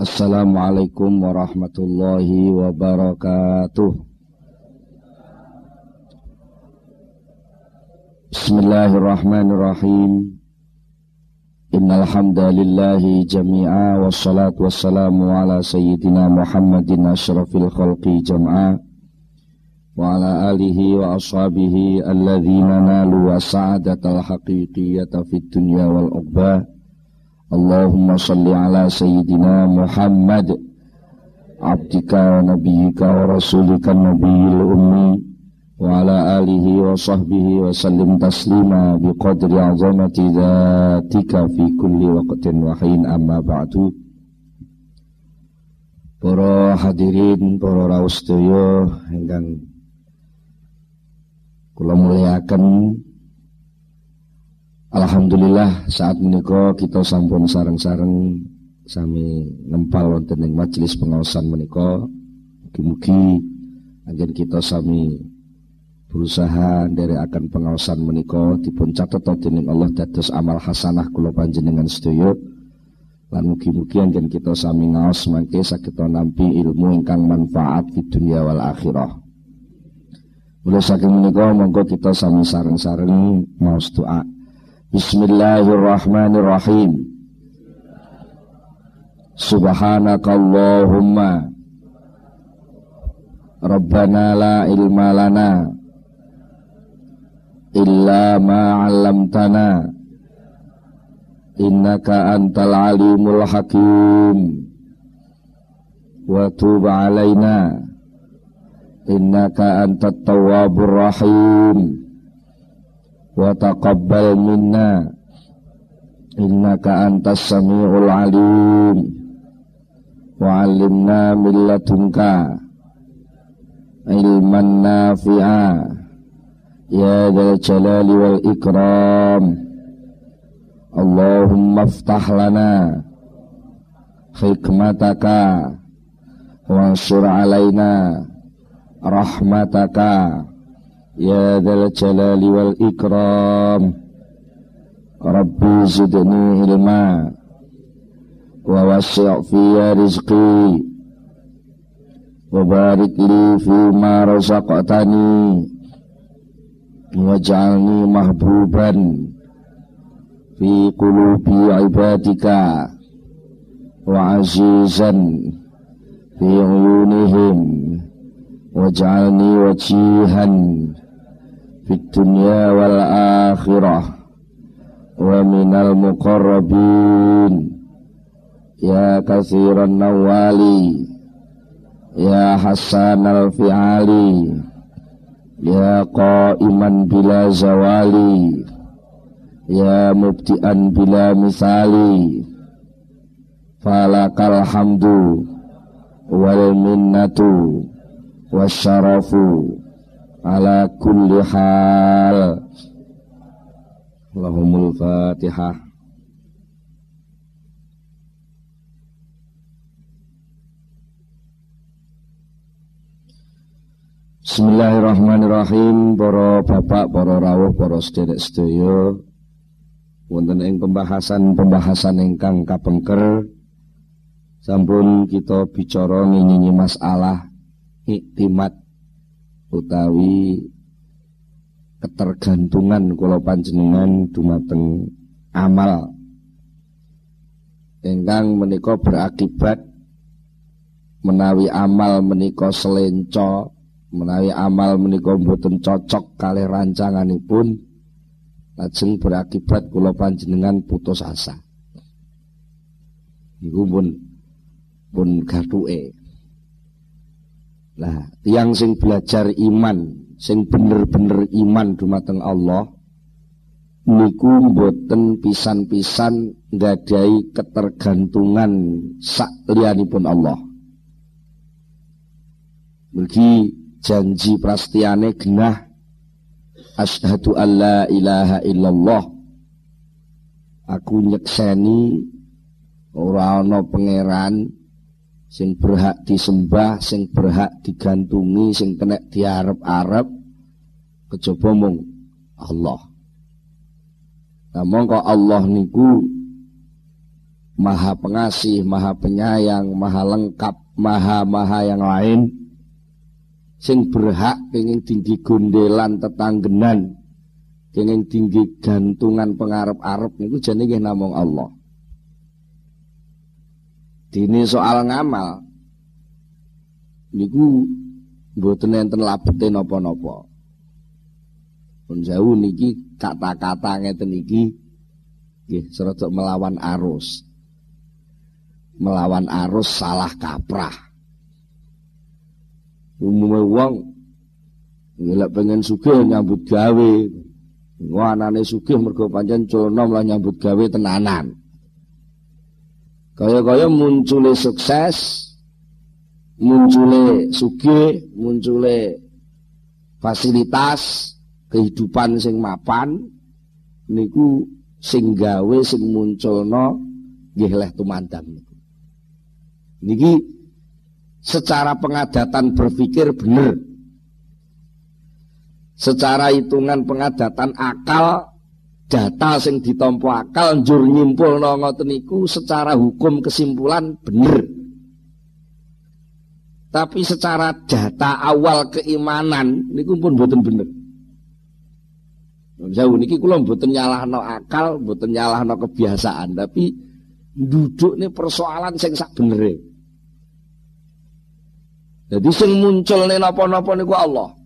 Assalamualaikum warahmatullahi wabarakatuh. Bismillahirrahmanirrahim. Innal hamdalillahi jami'a wassalatu wassalamu ala sayyidina Muhammadin asyrafil khalqi jam'a wa ala alihi wa ashabihi alladhina nalu sa'adatal haqiqiyata fid dunya wal uqbah Allahumma salli ala Sayyidina Muhammad. Abdika wa nabiyika wa rasulika nabiyil ummi. Wa ala alihi wa sahbihi wa sallim taslima Biqadri azamati dhatika fi kulli waqtin wahin amma ba'du. Para hadirin, para raus tuyo Hinggang Kula muliakan Alhamdulillah saat menika kita sampun sareng-sareng sami nempal wonten ing majelis pengawasan menika. Mugi-mugi kita sami berusaha dari akan pengawasan menika dipun catet dening Allah dados amal hasanah kula panjenengan sedaya. Lan mugi-mugi anjen kita sami ngaos mangke saged nampi ilmu ingkang manfaat di dunia wal akhirah. Mulai saking menika monggo kita sami sareng-sareng maos doa Bismillahirrahmanirrahim. Subhanakallahumma. Rabbana la ilma lana. Illa ma 'allamtana. Innaka antal alimul hakim. Innaka tawwabur rahim innaka antas samiul alim. Wa 'allimna min ladunka ilman nafi'a. Ya dzal jalali wal ikram. Allahumma iftah lana hikmataka. Wa sur alaina rahmataka يا ذا الجلال والإكرام ربي زدني علما ووسع في رزقي وبارك لي فيما رزقتني واجعلني محبوبا في قلوب عبادك وعزيزا في عيونهم واجعلني وجيها في الدنيا والآخرة ومن المقربين يا كثير النوال يا حسان الفعال يا قائما بلا زوال يا مبتئا بلا مثال فلك الحمد والمنة والشرف ala kulli hal. Allahumul Fatihah. Bismillahirrahmanirrahim. Para bapak, para rawuh, para sederek sedaya. Wonten ing pembahasan-pembahasan ingkang kapengker sampun kita bicara nginyi masalah iktimat utawi ketergantungan kula panjenengan dumateng amal. Ingkang menika berakibat menawi amal menika selenco menawi amal menika mboten cocok kalih rancanganipun lajeng berakibat kula panjenengan putus asa. Iku pun pun gathuke Lah, tiang sing belajar iman, sing bener-bener iman dumateng Allah, niku mboten pisan-pisan nggadahi ketergantungan sak liyanipun Allah. Mergi janji prastiane genah asyhadu alla ilaha illallah. Aku nyekseni ora ana pangeran sing berhak disembah, sing berhak digantungi, sing kena diarep-arep kejaba mung Allah. Nah mongko Allah niku maha pengasih, maha penyayang, maha lengkap, maha-maha yang lain sing berhak kenging tinggi gondelan tetanggenan kenging tinggi gantungan pengarep-arep niku jenenge namung Allah. Dini soal ngamal niku mboten enten labete napa-napa. Pun jauh niki kata-kata ngeten iki nggih serada melawan arus. Melawan arus salah kaprah. Umume wong ngelak pengen sugih nyambut gawe. Wah anane sugih mergo pancen culna lah nyambut gawe tenanan. Kaya-kaya muncule sukses, muncule sugih, muncule fasilitas kehidupan sing mapan niku sing gawe sing munculno nggih leh tumandang. Niki secara pengadatan berpikir bener. Secara hitungan pengadatan akal data sing ditompo akal njur nyimpulno ngoten niku secara hukum kesimpulan bener. Tapi secara data awal keimanan niku pun mboten bener. Jauh niki kula mboten nyalahno akal, mboten nyalahno kebiasaan, tapi duduk nih persoalan sing sak benere. Jadi sing muncul nih napa-napa niku Allah.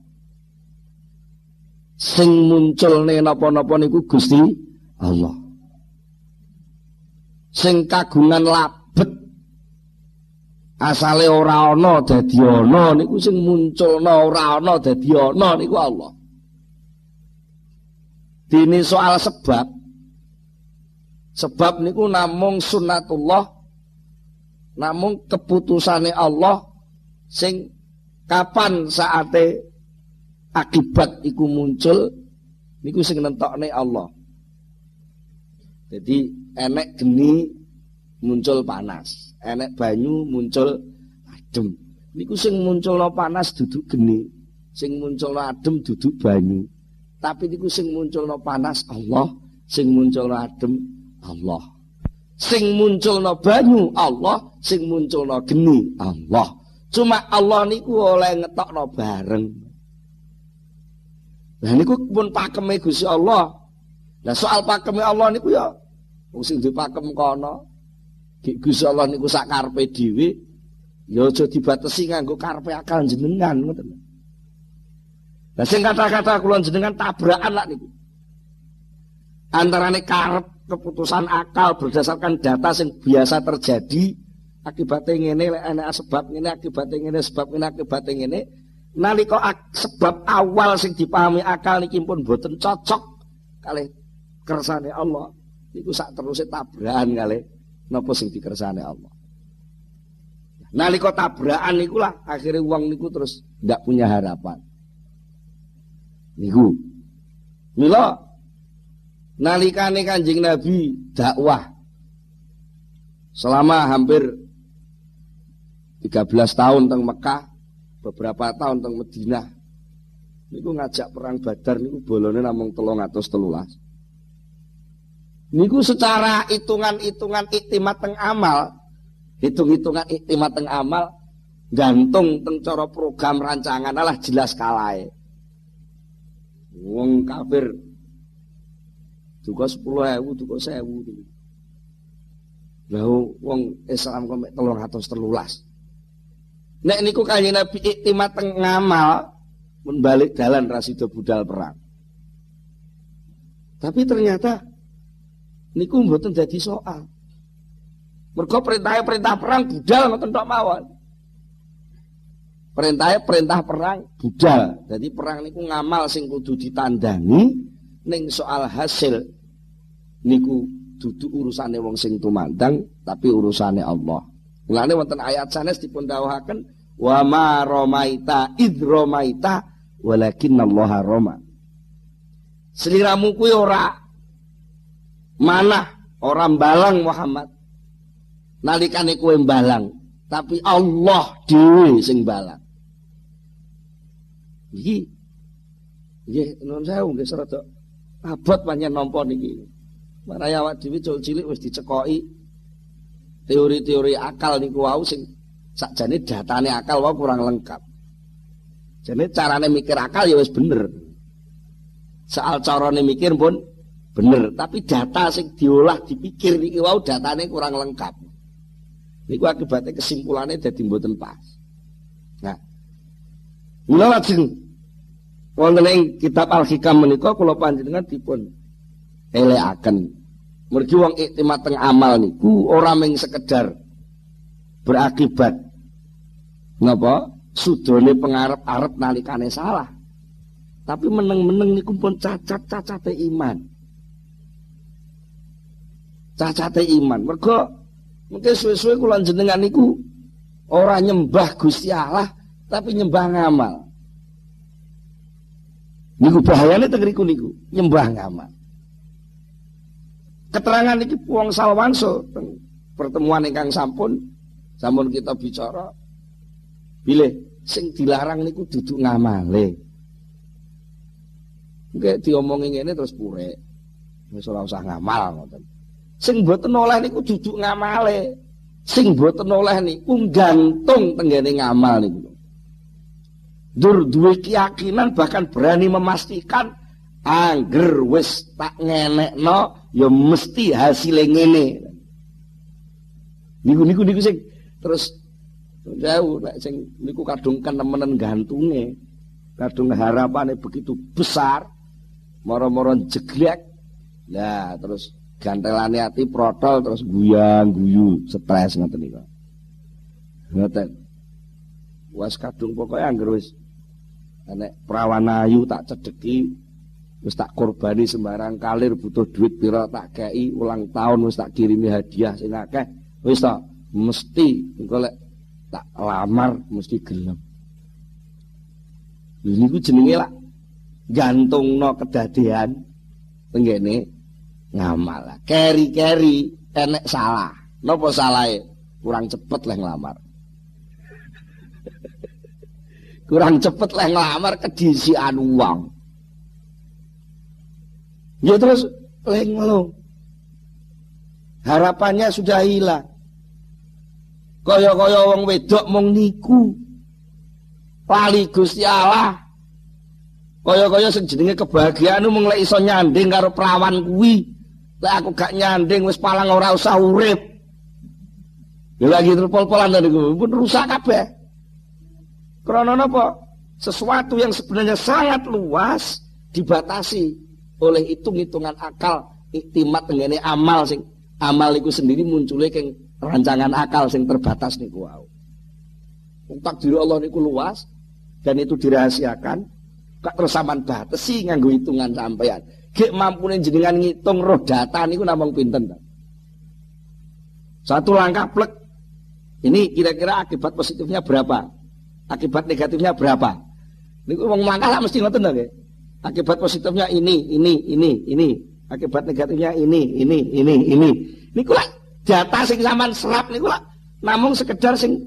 Sing muncul nih napa-napa niku Gusti Allah. Sing kagungan lap asale ora ana dadi ana niku sing munculna ora ana dadi ana niku Allah. Dini soal sebab sebab niku namung sunnatullah namung keputusane Allah sing kapan saate akibat iku muncul niku sing nentokne Allah. Jadi enek geni muncul panas enek banyu muncul adem. Niku sing munculno panas duduk geni, sing munculno adem duduk banyu. Tapi niku sing munculno panas Allah, sing munculno adem Allah. Sing munculno banyu Allah, sing munculno geni Allah. Cuma Allah niku oleh ngetokno bareng. Nah niku pun pakeme Gusti Allah. Nah soal pakeme Allah niku ya wong sing dipakem kono Gusti Allah niku sak karepe dhewe ya aja dibatesi nganggo karepe akal jenengan. Lah sing kata-kata kula jenengan tabrakan lak niku. Antarane karep keputusan akal berdasarkan data sing biasa terjadi akibatnya lek ana sebab ngene akibatnya ngene sebab ngene akibatnya ngene nalika sebab awal sing dipahami akal niki pun boten cocok kali kersane Allah niku sak terusé tabrakan kali napa sing dikersane Allah. Nalika tabrakan niku lah akhirnya uang niku terus ndak punya harapan. Niku. Mila nalikane Kanjeng Nabi dakwah selama hampir 13 tahun teng Mekah, beberapa tahun teng Madinah. Niku ngajak perang Badar niku bolone namung 313. Niku secara hitungan-hitungan iktimat teng amal, hitung-hitungan iktimat teng amal, gantung teng cara program rancangan lah jelas kalai. Wong kafir juga sepuluh ewu, juga sewu. Lalu wong Islam kok telung atas telulas. Nek niku kanjeng Nabi iktimat teng ngamal membalik jalan rasido budal perang. Tapi ternyata niku mboten dadi soal. Mergo perintahnya perintah perang budal ngoten tok mawon. Perintahnya perintah perang budal. Jadi perang niku ngamal sing kudu ditandani ning soal hasil niku dudu urusane wong sing tumandang tapi urusane Allah. Mulane wonten ayat sanes dipun dawuhaken wa ma romaita id romaita walakin Allah roma. Seliramu kuwi ora Mana orang balang Muhammad. Nalikane kowe balang, tapi Allah dhewe sing balang. Iki nggih nun sewu nggih serada abot pancen nampa niki. Maraya awak dhewe cilik wis dicekoki teori-teori akal niku wau sing sakjane datane akal wau kurang lengkap. Jadi carane mikir akal ya wis bener. Soal carane mikir pun bener, tapi data sing diolah dipikir niki wau datane kurang lengkap. Niku akibatnya kesimpulannya jadi mboten pas. Nah, mula lajeng wonten ing kitab Al-Hikam menika kula panjenengan dipun elekaken. Mergi wong iktimat teng amal niku ora mung sekedar berakibat napa sudone pengarep-arep nalikane salah. Tapi meneng-meneng niku pun cacat-cacate iman. Cacate iman. Mergo mungkin suwe-suwe kula jenengan niku ora nyembah Gusti Allah tapi nyembah ngamal. Niku bahayane teng niku, nyembah ngamal. Keterangan iki wong salwanso pertemuan ingkang sampun sampun kita bicara bilih sing dilarang niku duduk ngamale. Nggih diomongi ngene terus pure. Wis ora usah ngamal ngoten. Sing mboten oleh niku duduk ngamale. Sing mboten oleh niku gantung tenggene ngamal niku. Dur duwe keyakinan bahkan berani memastikan angger wis tak ngenekno ya mesti hasil ngene. Niku niku niku sing terus jauh nek sing niku kadung kenemenen gantunge. Kadung harapane begitu besar moro-moro jeglek lah terus gantelane ati protol terus guyang guyu stres ngoten niku ngoten was kadung pokoke angger wis nek perawan ayu tak cedeki wis tak korbani sembarang kalir butuh duit pira tak kei ulang tahun wis tak kirimi hadiah sing akeh wis tak mesti engko tak lamar mesti gelem niku jenenge lak gantungno kedadean tenggene ngamal. Keri-keri enek salah. Napa salahe? Kurang cepet leh nglamar. Kurang cepet leh nglamar kedisian uang. Ya terus ngeluh. Harapannya sudah hilang. Kaya-kaya wong wedok mung niku. Pali Gusti Allah Kaya-kaya sing jenenge kebahagiaan mung lek iso nyanding karo kuwi. Lek aku gak nyanding wis palang ora usah urip. Ya lagi terpol-polan niku pun rusak kabeh. Karena napa? Sesuatu yang sebenarnya sangat luas dibatasi oleh hitung-hitungan akal iktimat tenggene amal sing amal iku sendiri munculnya keng rancangan akal sing terbatas niku wau. Takdir Allah niku luas dan itu dirahasiakan Kak terus sampean batesi nganggo hitungan sampean. Gek mampune jenengan ngitung roh data niku namung pinten? Satu langkah plek. Ini kira-kira akibat positifnya berapa? Akibat negatifnya berapa? Niku wong langkah lah mesti ngoten nggih. Akibat positifnya ini, ini, ini, ini. Akibat negatifnya ini, ini, ini, ini. Niku lah data sing sampean serap niku lah namung sekedar sing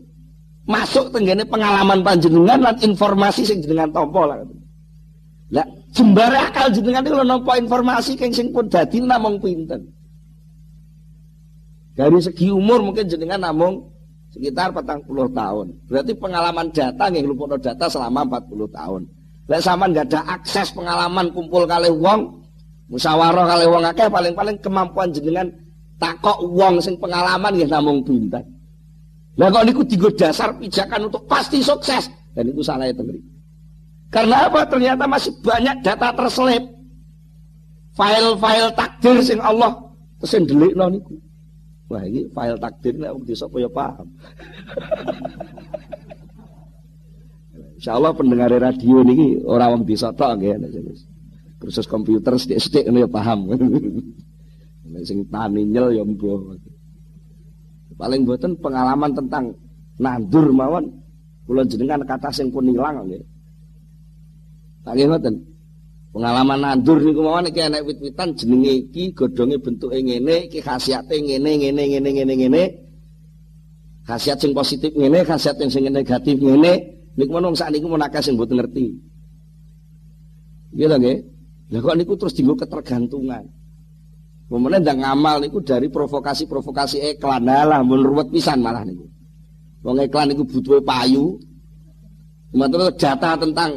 masuk tenggene pengalaman panjenengan lan informasi sing jenengan tompo lah. Lah jembare akal jenengan kalau nampa informasi keng sing pun dadi namung pinten. Dari segi umur mungkin jenengan namung sekitar 40 tahun. Berarti pengalaman data nggih lumpukno data selama 40 tahun. Lek sampean nggak ada akses pengalaman kumpul kali wong, musyawarah kali wong akeh paling-paling kemampuan jenengan takok wong sing pengalaman nggih namung pinten. Lah kok niku digo dasar pijakan untuk pasti sukses dan itu salah itu. Karena apa? Ternyata masih banyak data terselip. File-file takdir sing Allah terus ndelikno niku. Wah, ini file takdir nek wong desa ya paham. Insyaallah pendengar radio niki ora wong desa tok nggih Kursus komputer sithik-sithik ngono ya paham. Nek sing tani nyel ya. Paling mboten pengalaman tentang nandur mawon kula jenengan kata sing pun ilang nggih. Ngoten. Pengalaman nandur niku mawon iki enek wit-witan jenenge iki godhonge bentuke ngene, iki khasiate ngene ngene ngene ngene ngene. Khasiat sing positif ngene, khasiat yang sing negatif ngene. Niku menung sak niku menakah sing mboten ngerti. Nggih lho nggih. Lah kok niku terus dienggo ketergantungan. Kemudian ndang ngamal niku dari provokasi-provokasi iklan. Lah ruwet pisan malah niku. Wong iklan niku butuh payu. Sementara data tentang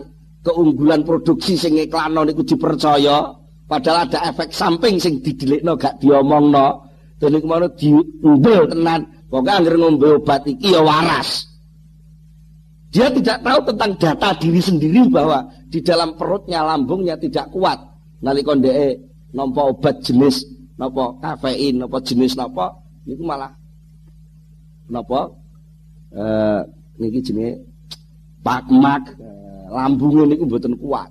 keunggulan produksi sing iklanno niku dipercaya, padahal ada efek samping sing didelikno gak diomongno. Dan niku mau diumbel tenan. Pokoknya anggar ngombe obat iki ya waras. Dia tidak tahu tentang data diri sendiri bahwa di dalam perutnya, lambungnya tidak kuat. Nalikon dhek nampa obat jenis napa kafein, napa jenis napa niku malah napa eh niki jenenge pakmak eh, lambungnya niku mboten kuat.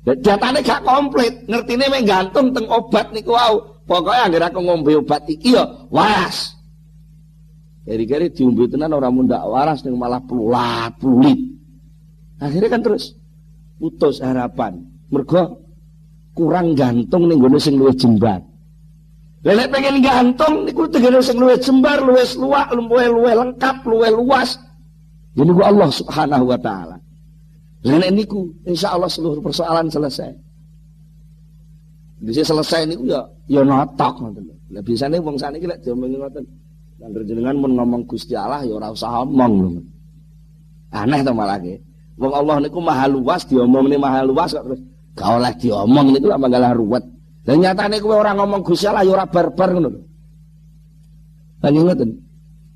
Datane gak komplit, ngertine mek gantung teng obat niku wau. Pokoke anggere aku ngombe obat iki ya waras. Keri-keri diumbi tenan orang munda waras ning malah pelulat, pulit. Akhirnya kan terus putus harapan. Mergo kurang gantung ning gone sing luwih jembar. Lelek pengen gantung niku tegene sing luwih jembar, luwih luak, luwih luwih lengkap, luwih luas. Ini ku Allah Subhanahu wa taala. Lelek niku insyaallah seluruh persoalan selesai. Bisa selesai niku ya ya notok ngoten. Lah biasane wong saniki lek. Dan jenengan mun ngomong Gusti Allah ya ora usah omong. Aneh to malah ke. Wong Allah niku maha luas diomongne maha luas kok terus gak oleh diomong niku lak manggalah ruwet. Lah nyatane kowe ora ngomong Gusti Allah ya ora barbar ngono lho. Lah ngoten.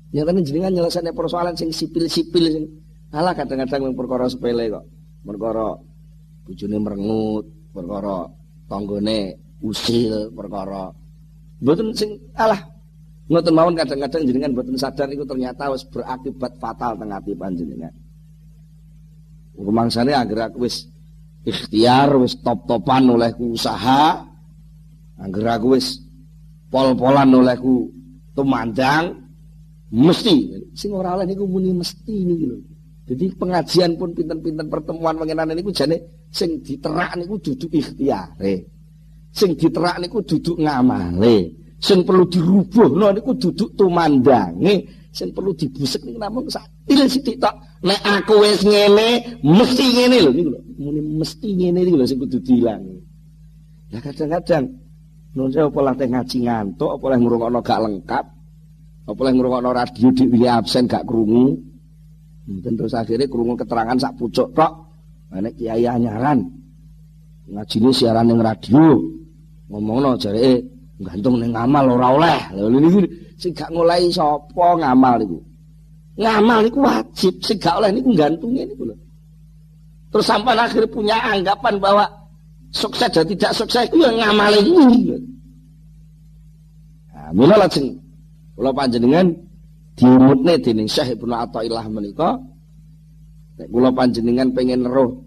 Nyatane jenengan nyelesaikan persoalan sing sipil-sipil sing alah kadang-kadang perkara sepele kok. Perkara bojone merengut, perkara tanggane usil, perkara mboten sing alah Ngoten mawon kadang-kadang jenengan boten sadar itu ternyata wis berakibat fatal teng ati panjenengan. Rumangsane anggere aku wis ikhtiar wis top-topan olehku usaha, anggere aku wis pol-polan olehku tumandang mesti sing ora oleh niku muni mesti niki lho. Jadi pengajian pun pinten-pinten pertemuan mengenai niku jane sing diterak niku duduk ikhtiare. Sing diterak niku duduk ngamale. Sing perlu dirubuhno niku duduk tumandange. Sing perlu dibusek niku namung satil sithik tok. Nek aku wis ngene mesti ngene lho niku lho. Mesti ngene niku lho sing kudu diilangi. Ya kadang-kadang nun saya apa latih ngaji ngantuk apa leh ngrungokno gak lengkap apa leh ngrungokno radio di absen gak krungu mungkin terus akhirnya krungu keterangan sak pucuk tok. Nek kiai anyaran ngajine siaran ning radio ngomongno jareke gantung ning ngamal ora oleh. Lha niku sing gak ngolehi sapa ngamal niku. Ngamal niku wajib, sing gak oleh niku gantunge niku lho. Terus sampai akhir punya anggapan bahwa sukses dan tidak sukses itu yang ngamal ini. Nah, mula lajeng kula panjenengan diumutne dening Syekh Ibnu Athaillah menika nek kula panjenengan pengen roh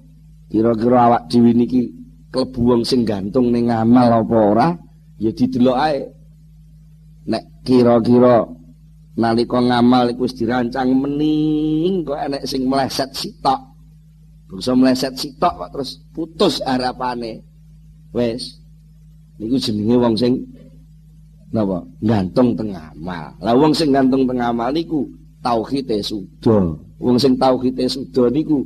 kira-kira awak dhewe niki klebu wong sing gantung ning ngamal apa ora ya didelok ae. Nek kira-kira nalika ngamal iku wis dirancang mening kok enek sing meleset sitok. Bisa meleset sitok kok terus putus harapane. Wis niku jenenge wong sing napa? Gantung teng amal. Lah wong sing gantung teng amal niku tauhide sudah wong sing tauhide sudah niku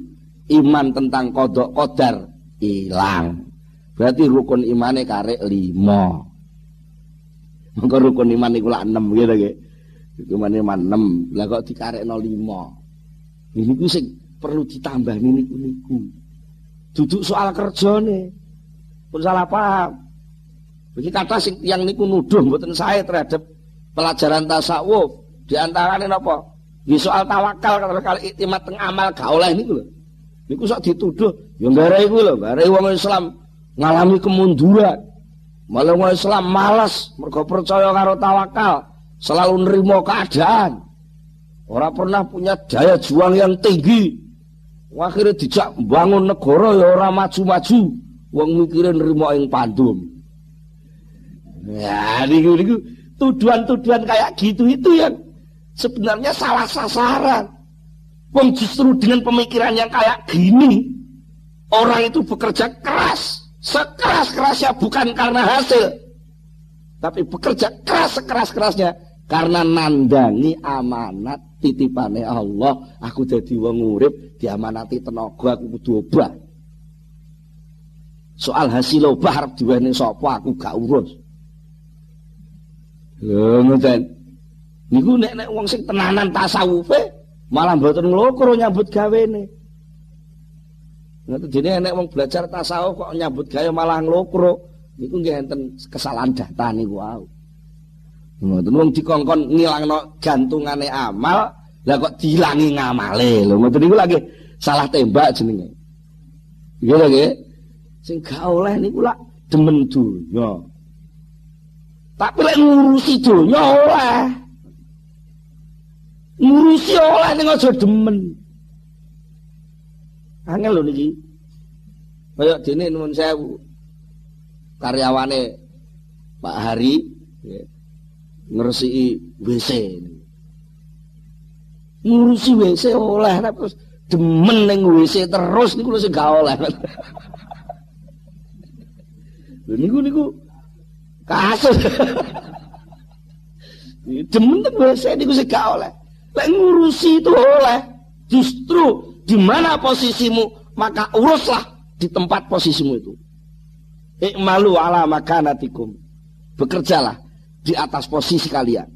iman tentang kodok kodar ilang. Berarti rukun imane karek lima Mengko rukun iman iku lak 6 gitu nggih. Rukun iman 6. Lah kok dikarekno 5. Ini ku sing perlu ditambah niku niku. Duduk soal kerjane. Pun salah paham. Bagi kata sing yang niku nuduh mboten saya terhadap pelajaran tasawuf. Di antarane napa? Nggih soal tawakal kalau kali iktimat teng amal gak oleh niku lho. Niku sok dituduh, ya gara iku lho, gara wong Islam ngalami kemunduran. Malah wong Islam malas mergo percaya karo tawakal, selalu nerima keadaan. Ora pernah punya daya juang yang tinggi. Akhirnya dijak bangun negara ya ora maju-maju. Wong mikirin nerima ing pandum. Ya, niku niku tuduhan-tuduhan kayak gitu itu yang sebenarnya salah sasaran. Wong justru dengan pemikiran yang kayak gini, orang itu bekerja keras sekeras-kerasnya bukan karena hasil tapi bekerja keras sekeras-kerasnya karena nandangi amanat titipane Allah aku jadi wong urip diamanati tenaga aku kudu obah soal hasil obah arep diwene sapa aku gak urus Lho ngoten. Niku nek nek wong sing tenanan tasawufe malah mboten nglokro nyambut gawene. Ngoten dene nek wong belajar tasawuf kok nyambut gawe malah nglokro niku nggih enten kesalahan data niku wau. Ngoten wong dikongkon ngilangno gantungane amal, lah kok dilangi ngamale. Lho ngoten niku lagi salah tembak jenenge. Nggih lho Sing gak oleh niku lak demen dunya. Tapi lek ngurusi dunya oleh. Ngurusi oleh ning aja demen. Angel lho niki. Kaya dene nuwun sewu. Karyawane Pak Hari ngresiki WC. Ngurusi WC oleh terus demen ning WC terus niku sing gak oleh. Lho niku niku kasus. Demen teng WC niku sing gak oleh. Lek ngurusi itu oleh. Justru di mana posisimu maka uruslah di tempat posisimu itu. Ikmalu ala makanatikum. Bekerjalah di atas posisi kalian.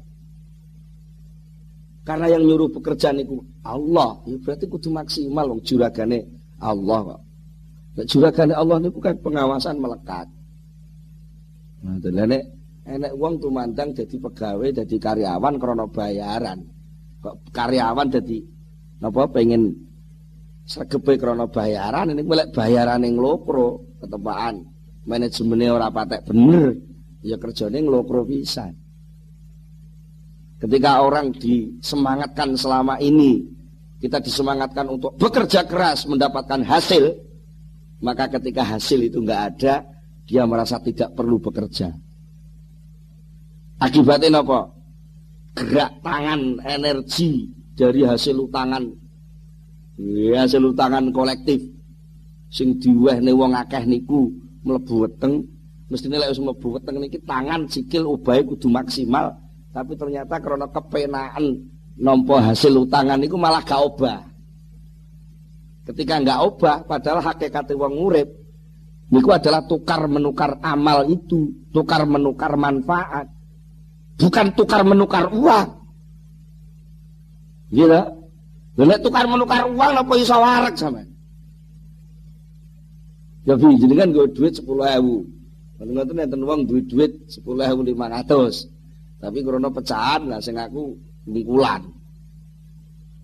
Karena yang nyuruh pekerjaan itu Allah, ya berarti kudu maksimal wong juragane Allah kok. Juragane Allah niku kan pengawasan melekat. Nah, nek enek wong tumandang jadi pegawai, jadi karyawan krana bayaran. Kok karyawan jadi napa pengen sregepe krana bayaran ini bayaran yang nglokro ketepaan. Manajemennya ora patek bener, ya kerjane nglokro pisan. Ketika orang disemangatkan selama ini, kita disemangatkan untuk bekerja keras mendapatkan hasil, maka ketika hasil itu nggak ada, dia merasa tidak perlu bekerja. Akibatnya apa? Gerak tangan energi dari hasil utangan, ya, hasil utangan kolektif, sing diweh wong akeh niku mlebu weteng, mestine lek wis mlebu weteng niki tangan sikil ubahe kudu maksimal tapi ternyata karena kepenaan nompo hasil utangan itu malah gak obah. Ketika nggak obah, padahal hakikat wong urip niku adalah tukar menukar amal itu, tukar menukar manfaat, bukan tukar menukar uang. Gitu. Lha tukar menukar uang apa iso warak sama? Ya bi jenengan gue duit 10.000. Kalau ngoten enten wong duit duit 10.500. Tapi krono pecahan lah sing aku bungkulan.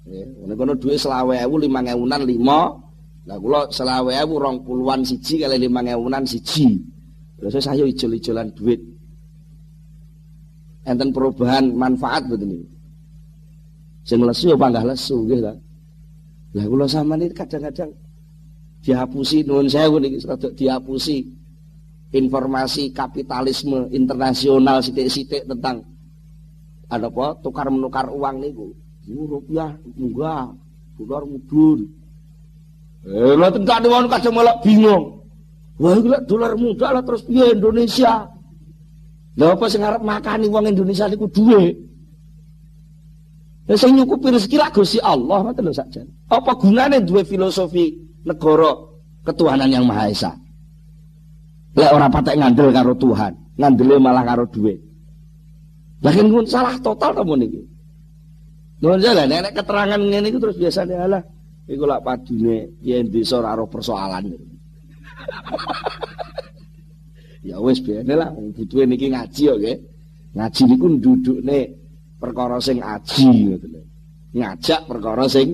Ya, kono dhuwit 20.000 5000-an 5. Lah kula 20.000 20-an siji kali 5000-an siji. Terus saya ijol-ijolan duit. Enten perubahan manfaat betul. Sing lesu apa enggak lesu nggih ta. Lah kula sampean iki kadang-kadang dihapusi nuwun sewu niki rada dihapusi informasi kapitalisme internasional sitik-sitik tentang ada apa tukar menukar uang niku. Rupiah enggak dolar mudun eh lha tengkane wong kadang malah bingung. Wah iki dolar muda lah terus piye Indonesia? Lha apa sing arep makani wong Indonesia niku duwe Ya sing nyukupi rezeki lah Gusti Allah ngoten lho sakjane. Apa gunane duwe filosofi negara ketuhanan yang Maha Esa? Lek ora patek ngandel karo Tuhan, ngandele malah karo duit. Lakin pun salah total to niki. Nuwun jalan nek keterangan ngene iku terus biasane alah iku lak padune yen desa ora persoalan. ya wis biyen lah butuhe niki ngaji kok nggih. Ngaji niku ndudukne perkara sing aji. Ngoten Ngajak perkara sing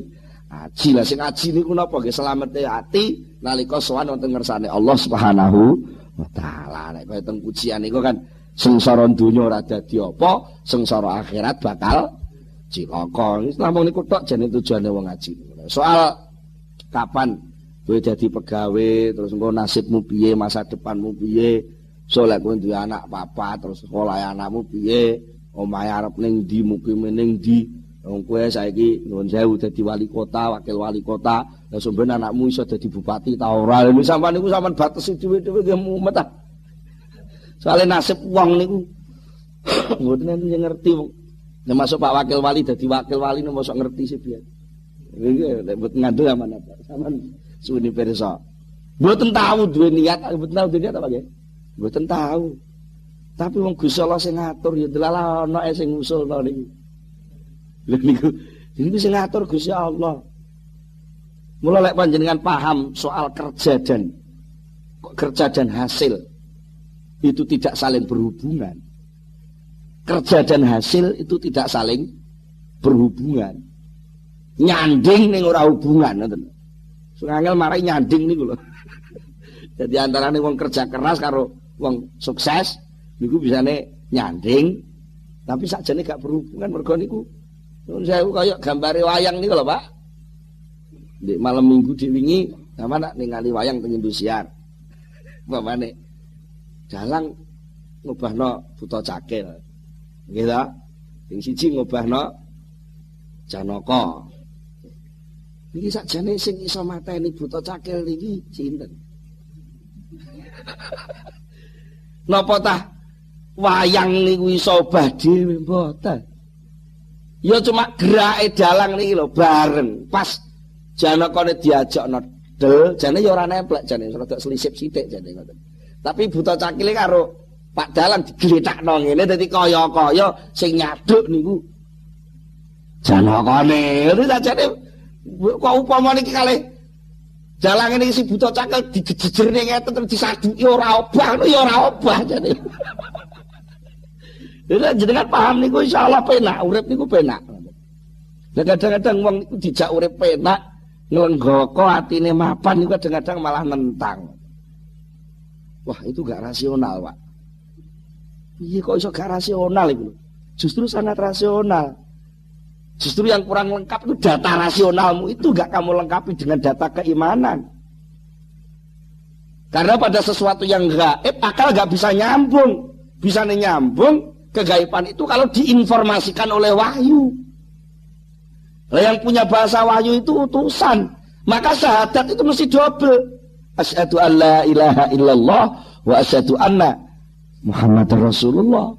aji. Lah sing aji niku napa? Nggih slamete ati nalika sowan wonten ngersane Allah Subhanahu wa taala. Nek kaya teng pujian iku kan sengsara donya ora dadi apa sengsara akhirat bakal cilaka. Namung niku tok jane tujuane wong ngaji soal kapan kowe dadi pegawe terus engko nasibmu piye masa depanmu piye so lek kowe duwe anak papa terus sekolah anakmu piye omahe arep ning ndi mukim ning ndi Wong kowe saiki nuwun sewu dadi wali kota, wakil wali kota, lah sampeyan anakmu iso dadi bupati ta ora. Lha sampean niku sampean batesi dhewe-dhewe nggih mumet ta. Soale nasib wong niku mboten enten ngerti wong. Nek masuk Pak Wakil Wali dadi wakil wali nek mosok ngerti sih piye. Iki nek mboten ngandel aman apa. Sampean suwene pirsa. Mboten tahu duwe niat, mboten tahu duwe niat apa nggih? Mboten tahu. Tapi wong Gusti Allah sing ngatur ya delalah ana sing ngusulno niku. Lha niku niku sing ngatur Gusti Allah. Mula lek panjenengan paham soal kerja dan kerja dan hasil itu tidak saling berhubungan. Kerja dan hasil itu tidak saling berhubungan. Nyanding ning ora hubungan ngoten. Sing angel marai nyanding niku lho. Jadi antara nih wong kerja keras karo wong sukses niku bisane nyanding tapi sakjane gak berhubungan. Mergo niku nyuwun sewu kaya gambare wayang niku lho Pak. Di malam minggu diwingi sama nak ningali wayang teng Indosiar mamane dalang ngubahno buta cakil. Nggih ta? Sing siji ngubahno Janaka. Niki sakjane sing iso mateni buta cakil niki sinten? Napa tah wayang niku iso obah dhewe mboten. Ya cuma gerake dalang niki lho bareng. Pas janakane diajak nedel, jane ya ora nemplek jane rada selisip sithik jane ngoten. Tapi buta cakile karo Pak Dalang digletakno ngene dadi kaya-kaya sing nyaduk niku janakane. Itu sajane kok upama niki kalih Dalang ini si buta cakil digejejer ning ngeten terus disaduki ora obah, ya ora obah jane. Lha jenengan paham niku insyaallah penak, urip niku penak. Lah kadang-kadang wong niku dijak urip penak, nglenggoko atine mapan niku kadang-kadang malah nentang. Wah, itu gak rasional, Pak. Iya kok iso gak rasional itu? Justru sangat rasional. Justru yang kurang lengkap itu data rasionalmu itu gak kamu lengkapi dengan data keimanan. Karena pada sesuatu yang gaib akal gak bisa nyambung. Bisa nyambung kegaiban itu kalau diinformasikan oleh wahyu. Yang punya bahasa wahyu itu utusan. Maka syahadat itu mesti double. Asyhadu an la ilaha illallah wa asyhadu anna Muhammad Rasulullah.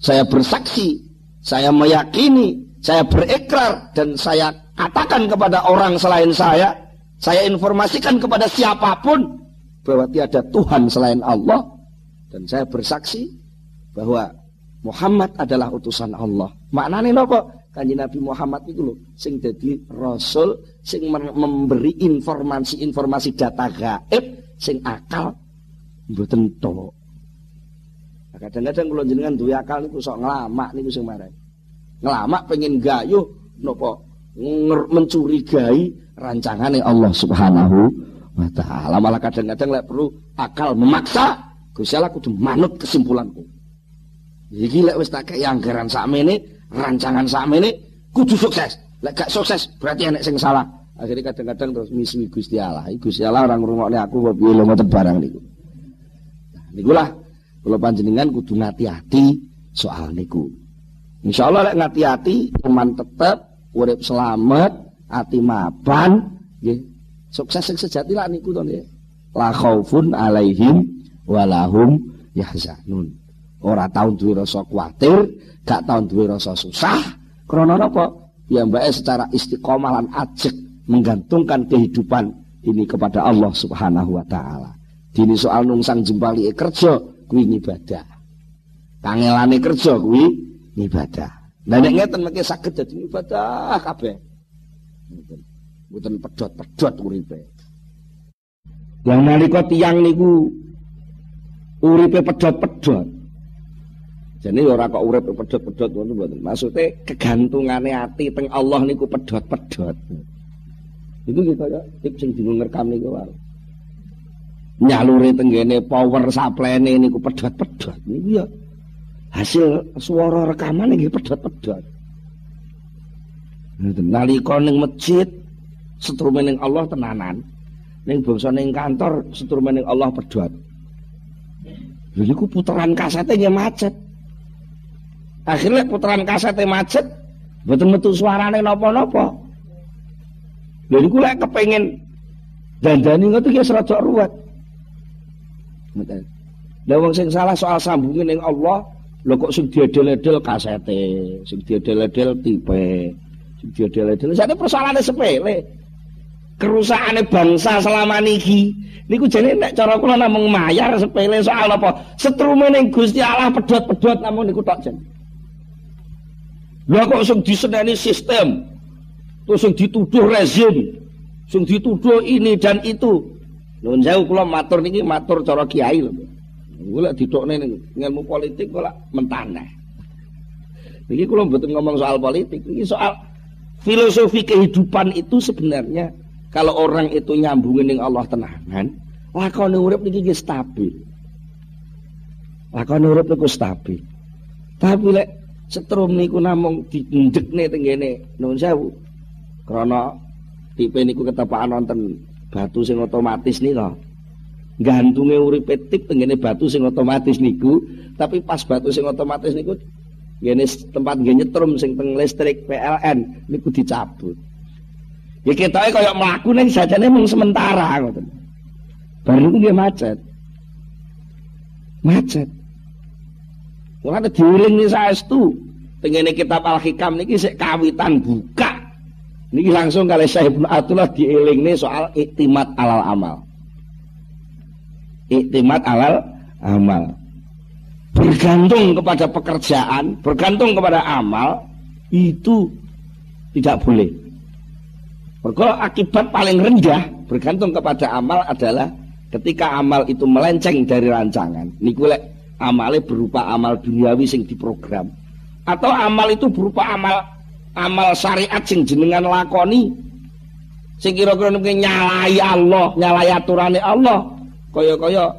Saya bersaksi, saya meyakini, saya berikrar dan saya katakan kepada orang selain saya, saya informasikan kepada siapa pun bahwa tiada Tuhan selain Allah dan saya bersaksi bahwa Muhammad adalah utusan Allah. Maknanya nopo? Kanji Nabi Muhammad itu loh, sing jadi rasul, sing memberi informasi-informasi data gaib, sing akal mboten tok. Nah, kadang-kadang kalau jenengan duwe akal niku sok ngelamak niku sing marah. Ngelamak pengen gayuh nopo mencurigai rancangannya Allah Subhanahu wa taala. Malah kadang-kadang lek perlu akal memaksa, Gusti Allah kudu manut kesimpulanku. Iki lek wis tak kei anggaran sakmene, rancangan sakmene kudu sukses. Lek gak sukses berarti enek sing salah. Akhirnya kadang-kadang terus misui Gusti Allah. Gusti Allah orang ngrungokne aku kok piye lho ngoten barang niku. Nah, niku lah kula panjenengan kudu ngati-ati soal niku. Insyaallah lek ngati-ati iman tetep urip selamat, ati mapan nggih. Sukses sing sejati lah niku to nggih. La khaufun alaihim walahum yahzanun ora tau duwe rasa kuatir, gak tau duwe rasa susah. Krana napa? Ya mbake secara istiqomah lan ajek menggantungkan kehidupan ini kepada Allah Subhanahu wa taala. Dini soal nungsang jempali kerja kuwi ibadah. Kangelane kerja kuwi ibadah. Lah nek ngeten mengke saged dadi ibadah kabeh. Mboten pedhot-pedhot uripe. Yang nalika tiyang niku uripe pedhot-pedhot. Jadi ora kok urip pedhot-pedhot ngono mboten. Maksude kegantungane ati teng Allah niku pedhot-pedhot. Itu kita ya tip sing bingung ngerekam niku wae. Nyalure tenggene power supply-ne niku pedhot-pedhot. Niku ya hasil suara rekaman nggih pedhot-pedhot. Nalika ning masjid setrume ning Allah tenanan. Ning bangsa ning kantor setrume ning Allah pedhot. Lha niku puteran kasete nggih macet. Akhirnya putaran kasete macet, betul metu suarane napa-napa. Lha niku lek kepengin dandani ngono ki serada ruwet. Ngoten. Lah wong sing salah soal sambungin ning Allah, lho kok sing diedel-edel kasete, sing diedel-edel tipe, sing diedel-edel. Sakne persoalane sepele. kerusakane bangsa selama niki niku jane nek cara kula namung mayar sepele soal apa setrume ning Gusti Allah pedot-pedot namun niku tok jen Lha kok sing diseneni sistem terus sing dituduh rezim sing dituduh ini dan itu Nuwun sewu kula matur niki matur cara kiai lho. Kula didokne ilmu politik kula mentaneh. Niki kula mboten ngomong soal politik, niki soal filosofi kehidupan itu sebenarnya kalau orang itu nyambungin dengan Allah tenanan, lakone urip niki stabil. Lakone urip niku stabil. Tapi lek setrum niku namung dindekne teng kene. Nuwun sewu. Krana tipe niku ketepakan wonten batu sing otomatis nika gantunge uripe tip tengene batu sing otomatis niku tapi pas batu sing otomatis niku ngene tempat nggih nyetrum sing teng listrik PLN niku dicabut. Ya ketoke kaya mlaku ning sajane mung sementara ngoten. Bar niku nggih macet. Macet Ada diuling nih saestu tengene kitab Al-Hikam niki sik kawitan buka Niki langsung kali saya Ibnu Atullah nih soal iktimat alal amal. Iktimat alal amal. Bergantung kepada pekerjaan, bergantung kepada amal itu tidak boleh. Mergo akibat paling rendah bergantung kepada amal adalah ketika amal itu melenceng dari rancangan. Niku lek amale berupa amal duniawi sing diprogram atau amal itu berupa amal amal syariat sing jenengan lakoni sing kira-kira nyalai Allah, nyalai aturane Allah. Kaya-kaya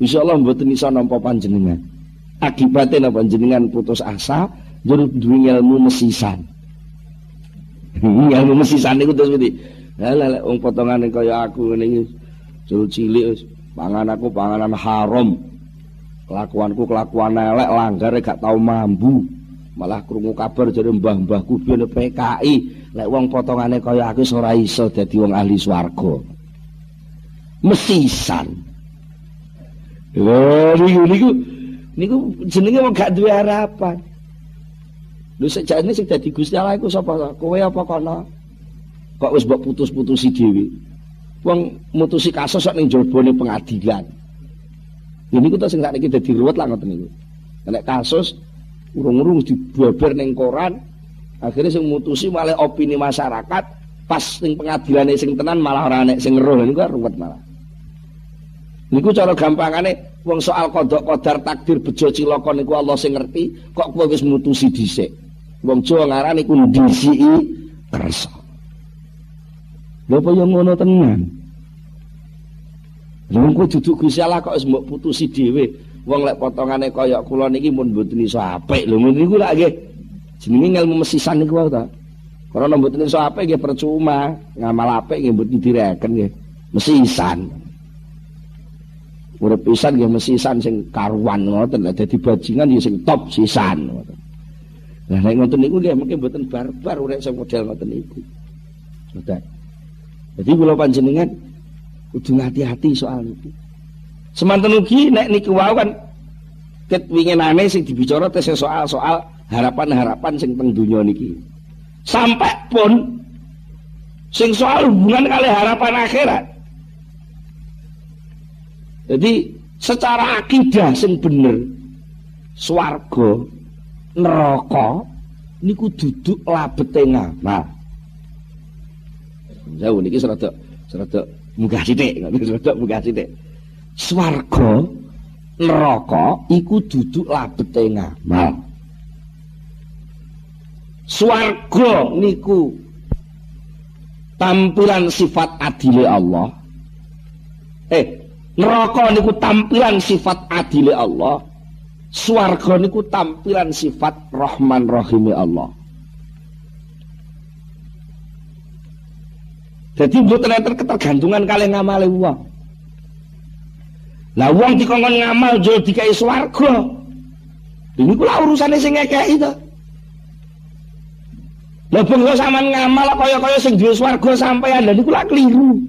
Gusti Allah mboten iso nampa panjenengan. Akibatnya napa panjenengan putus asa, jur duwe ilmu mesisan. ilmu mesisan niku terus. Lah lek wong potongane kaya aku ngene iki cilik pangan aku panganan haram. Kelakuanku kelakuan elek, langgar gak tau mambu. malah krungu kabar jare mbah-mbahku biyen PKI lek wong potongane kaya aku ora iso dadi wong ahli swarga. Mesisan. Lho niku niku niku jenenge wong gak duwe harapan. Lho sejane sing dadi Gusti Allah iku sapa? Kowe apa kono? Kok wis mbok putus-putusi dhewe? Wong mutusi kasus sak ning jabone pengadilan ini ku sing sak niki dadi ruwet lah ngoten niku. Nek kasus urung-urung dibabar ning koran akhirnya sing mutusi malah opini masyarakat pas ning pengadilan sing tenan malah ora nek sing ngeruh. Niku ruwet malah. Niku cara gampangane wong soal kodok kodar takdir bejo cilaka niku Allah sing ngerti kok kowe wis mutusi dhisik? Wong Jawa ngarani ku ndisiki kersa lho apa yo ngono tenan lho kok duduk Gusti Allah kok wis mbok putusi dhewe. Wong lek potongane kaya kula niki mun mboten iso apik. Lho niku lak nggih. Jenenge ilmu mesisan niku wae ta. Karena mboten iso apik nggih percuma. Ngamal apik nggih mboten direken nggih. Mesisan. Urip pisan nggih mesisan sing karuan ngoten. Lek dadi bajingan ya sing top sisan ngoten. Lah nek ngoten niku nggih mungkin mboten barbar urip sing model ngoten niku. Ngoten. Jadi kula panjenengan kudu hati-hati soal itu. Semanten ugi nek niku wau kan ket winginane sing dibicara tes soal-soal harapan-harapan sing teng donya niki. Sampai pun sing soal hubungan kali harapan akhirat. Jadi secara akidah sing bener swarga neraka niku duduk labete ngamal. Jauh niki serada serada munggah sithik, serada munggah sithik. swarga neraka iku duduk labete ngamal swarga niku tampilan sifat adile Allah. Eh neraka niku tampilan sifat adile Allah. Swarga niku tampilan sifat rahman rahimi Allah jadi mboten enten ketergantungan kalian ngamale wong Lah wong dikongkon ngamal jo dikai swarga. Ini kula urusane sing ngekeki to. Lah bangsa sampean ngamal kaya-kaya sing duwe swarga sampean lha niku lak keliru.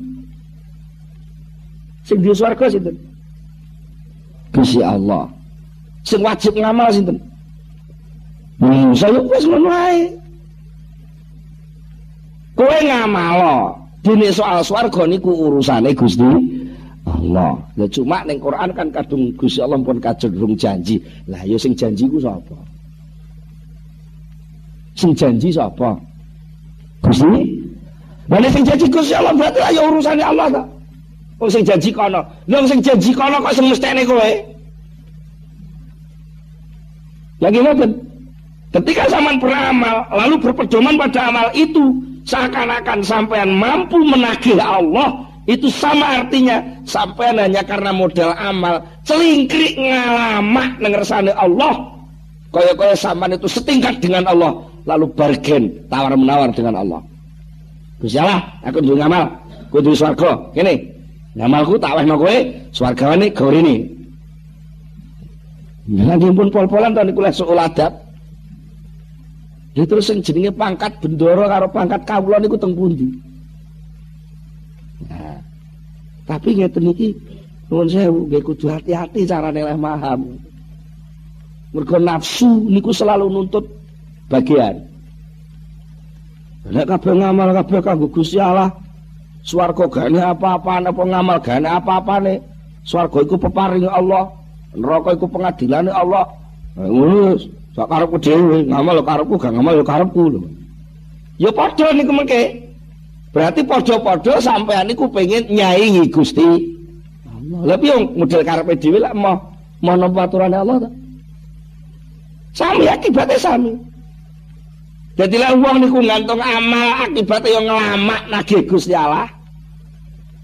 Sing duwe swarga sinten? Gusti Allah. Sing wajib ngamal sinten? Hmm, saya wis ngono ae. Ngamal Dene soal swarga niku urusane Gusti Allah. Lah cuma ning Quran kan kadung Gusti Allah pun kadung janji. Lah ya sing janji ku sapa? Sing janji sapa? Gusti. Lah sing janji Gusti Allah berarti ayo urusane Allah ta. Oh sing janji kono. Lah sing janji kono kok sing mestene kowe? Lagi ngoten. Ketika zaman beramal lalu berpedoman pada amal itu, seakan-akan sampean mampu menagih Allah itu sama artinya sampean hanya karena modal amal celingkrik ngalamak nengersane Allah. Kaya-kaya sampean itu setingkat dengan Allah lalu bargain tawar menawar dengan Allah. Gusti aku duwe ngamal kudu swarga. Kene ngamalku tak wehno kowe swargane gorene Nanti pun pol-polan tadi kuliah soal adab Ya terus yang jenenge pangkat bendoro karo pangkat kawula niku teng pundi? Nah, tapi ngeten iki nuwun sewu nggih kudu hati-hati carane leh paham. Mergo nafsu niku selalu nuntut bagian. Nek kabeh ngamal kabeh kanggo Gusti Allah, swarga gane apa-apane apa ngamal gane apa-apane. Swarga iku peparing Allah, neraka iku pengadilane Allah. Ngono Sak karepku dhewe, ngamal karepku gak ngamal yo karepku lho. Ya padha niku mengke. Berarti padha-padha sampean niku pengen nyaingi Gusti Allah. Lah piye model karepe dhewe lek mau mau nampa aturane Allah ta? Sami akibatnya sami. Jadi lah uang niku ngantung amal akibatnya yang ngelamak nagih Gusti Allah.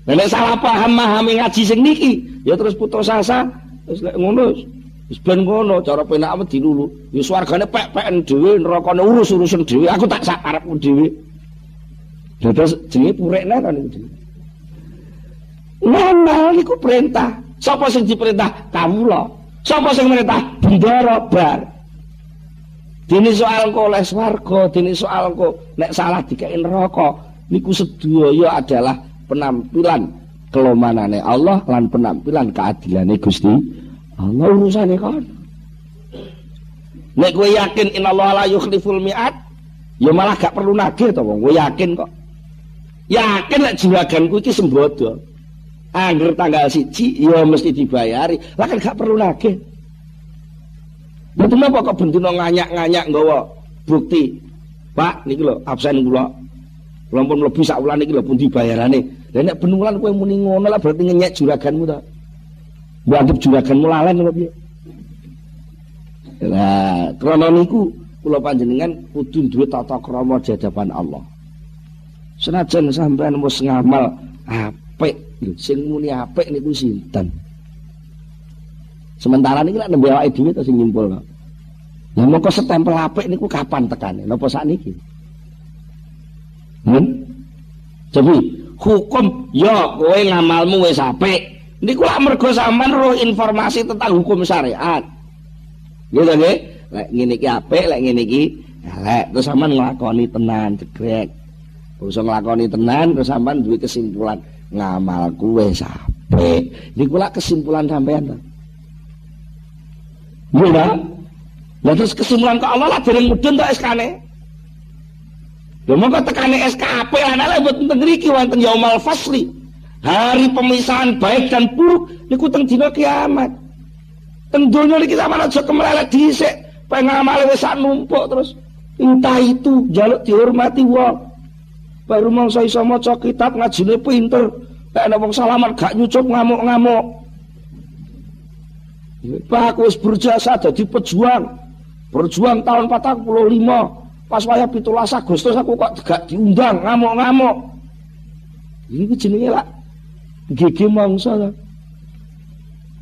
Nek salah paham memahami ngaji sing niki, ya terus putus asa, terus lek ngono Wis ben ngono cara penak apa dilulu. Ya swargane pek-peken dhewe, nerakane urus-urusan dhewe. Aku tak sak karepku dhewe. Terus jenenge purekne kan niku. Ngamal niku perintah. Sapa sing diperintah? Kawula. Sapa sing merintah? Bendara bar. Dene soal kok oleh swarga, dene soal kok nek salah dikek neraka, niku sedaya adalah penampilan kelomanane Allah lan penampilan keadilane Gusti Allah urusane kan. Nek kowe yakin innallaha la yukhliful mi'ad, ya malah gak perlu nagih to wong. Kowe yakin kok. Yakin nek juraganku iki sembodo. Angger tanggal siji ya mesti dibayari. Lah kan gak perlu nagih. Betul apa kok bendino nganyak-nganyak nggawa bukti. Pak niki lho absen kula. Kula pun mlebu sak wulan iki lho pun dibayarane. Lah nek ben wulan kowe muni ngono lah berarti ngenyek juraganmu to. Dianggap juragan mulalen apa piye? Lah, krana niku kula panjenengan kudu duwe tata krama di hadapan Allah. Senajan sampean wis ngamal apik, sing muni apik niku sinten? Sementara niki lek nembe awake dhewe to sing nyimpul. Ya mongko setempel apik niku kapan tekane? Napa sakniki? Hmm? Jadi hukum ya kowe ngamalmu wis apik, Niku lak mergo sampean roh informasi tentang hukum syariat. Gitu nggih. Lek ngene iki apik, lek ngene iki elek. Terus sampean nglakoni tenan jegrek. Terus nglakoni tenan terus sampean duwe kesimpulan ngamal kuwe apik. Niku lak kesimpulan sampean to. Nggih, Lah terus kesimpulan kok Allah lah dereng mudhun to SK-ne. Lha mongko tekane SKP lan lek mboten teng mriki wonten yaumal fasli hari pemisahan baik dan buruk niku teng dina kiamat. Teng donya niki sampeyan aja kemlelet dhisik pengamale wis sak numpuk terus. Entah itu jaluk dihormati wong. Baru mangsa iso maca kitab ngajine pinter. Nek ana wong salaman gak nyucup ngamuk-ngamuk. Pak aku wis berjasa dadi pejuang. Berjuang tahun 45 pas wayah 17 Agustus aku kok gak diundang ngamuk-ngamuk. Ini jenenge lah gigi mangsa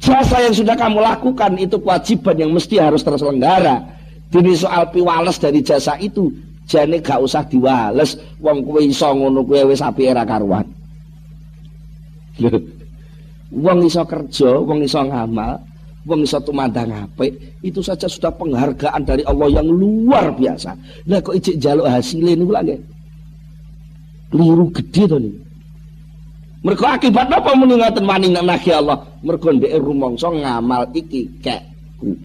jasa yang sudah kamu lakukan itu kewajiban yang mesti harus terselenggara. Dini soal piwales dari jasa itu jane gak usah diwales. Wong kowe iso ngono kowe wis apike era karuan. Wong iso kerja wong iso ngamal wong iso tumandang apik itu saja sudah penghargaan dari Allah yang luar biasa. Lah kok ijik jaluk hasilnya niku lagi keliru gede to niku Mergo akibat apa muni ngoten wani nagih Allah? Mergo ndek rumangsa ngamal iki kekku.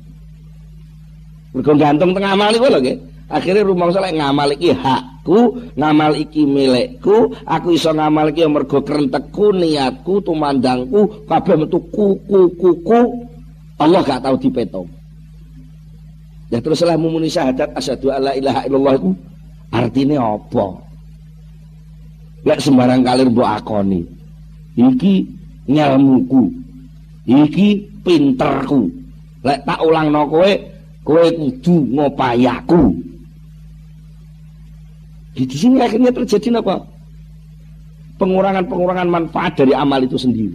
Mergo gantung teng amal niku lho nggih. Akhirnya rumah saya ngamal iki hakku, ngamal iki milikku, aku iso ngamal iki mergo kerentekku, niatku, tumandangku, kabeh metu kuku kuku. Allah gak tahu dipeto. Ya teruslah mumuni syahadat asyhadu alla ilaha illallah itu artinya apa? Lek sembarang kalir mbok akoni. Iki nyelmuku. Iki pinterku. Lek tak ulangno kowe, kowe kudu ngopayaku. Di sini akhirnya terjadi apa? Pengurangan-pengurangan manfaat dari amal itu sendiri.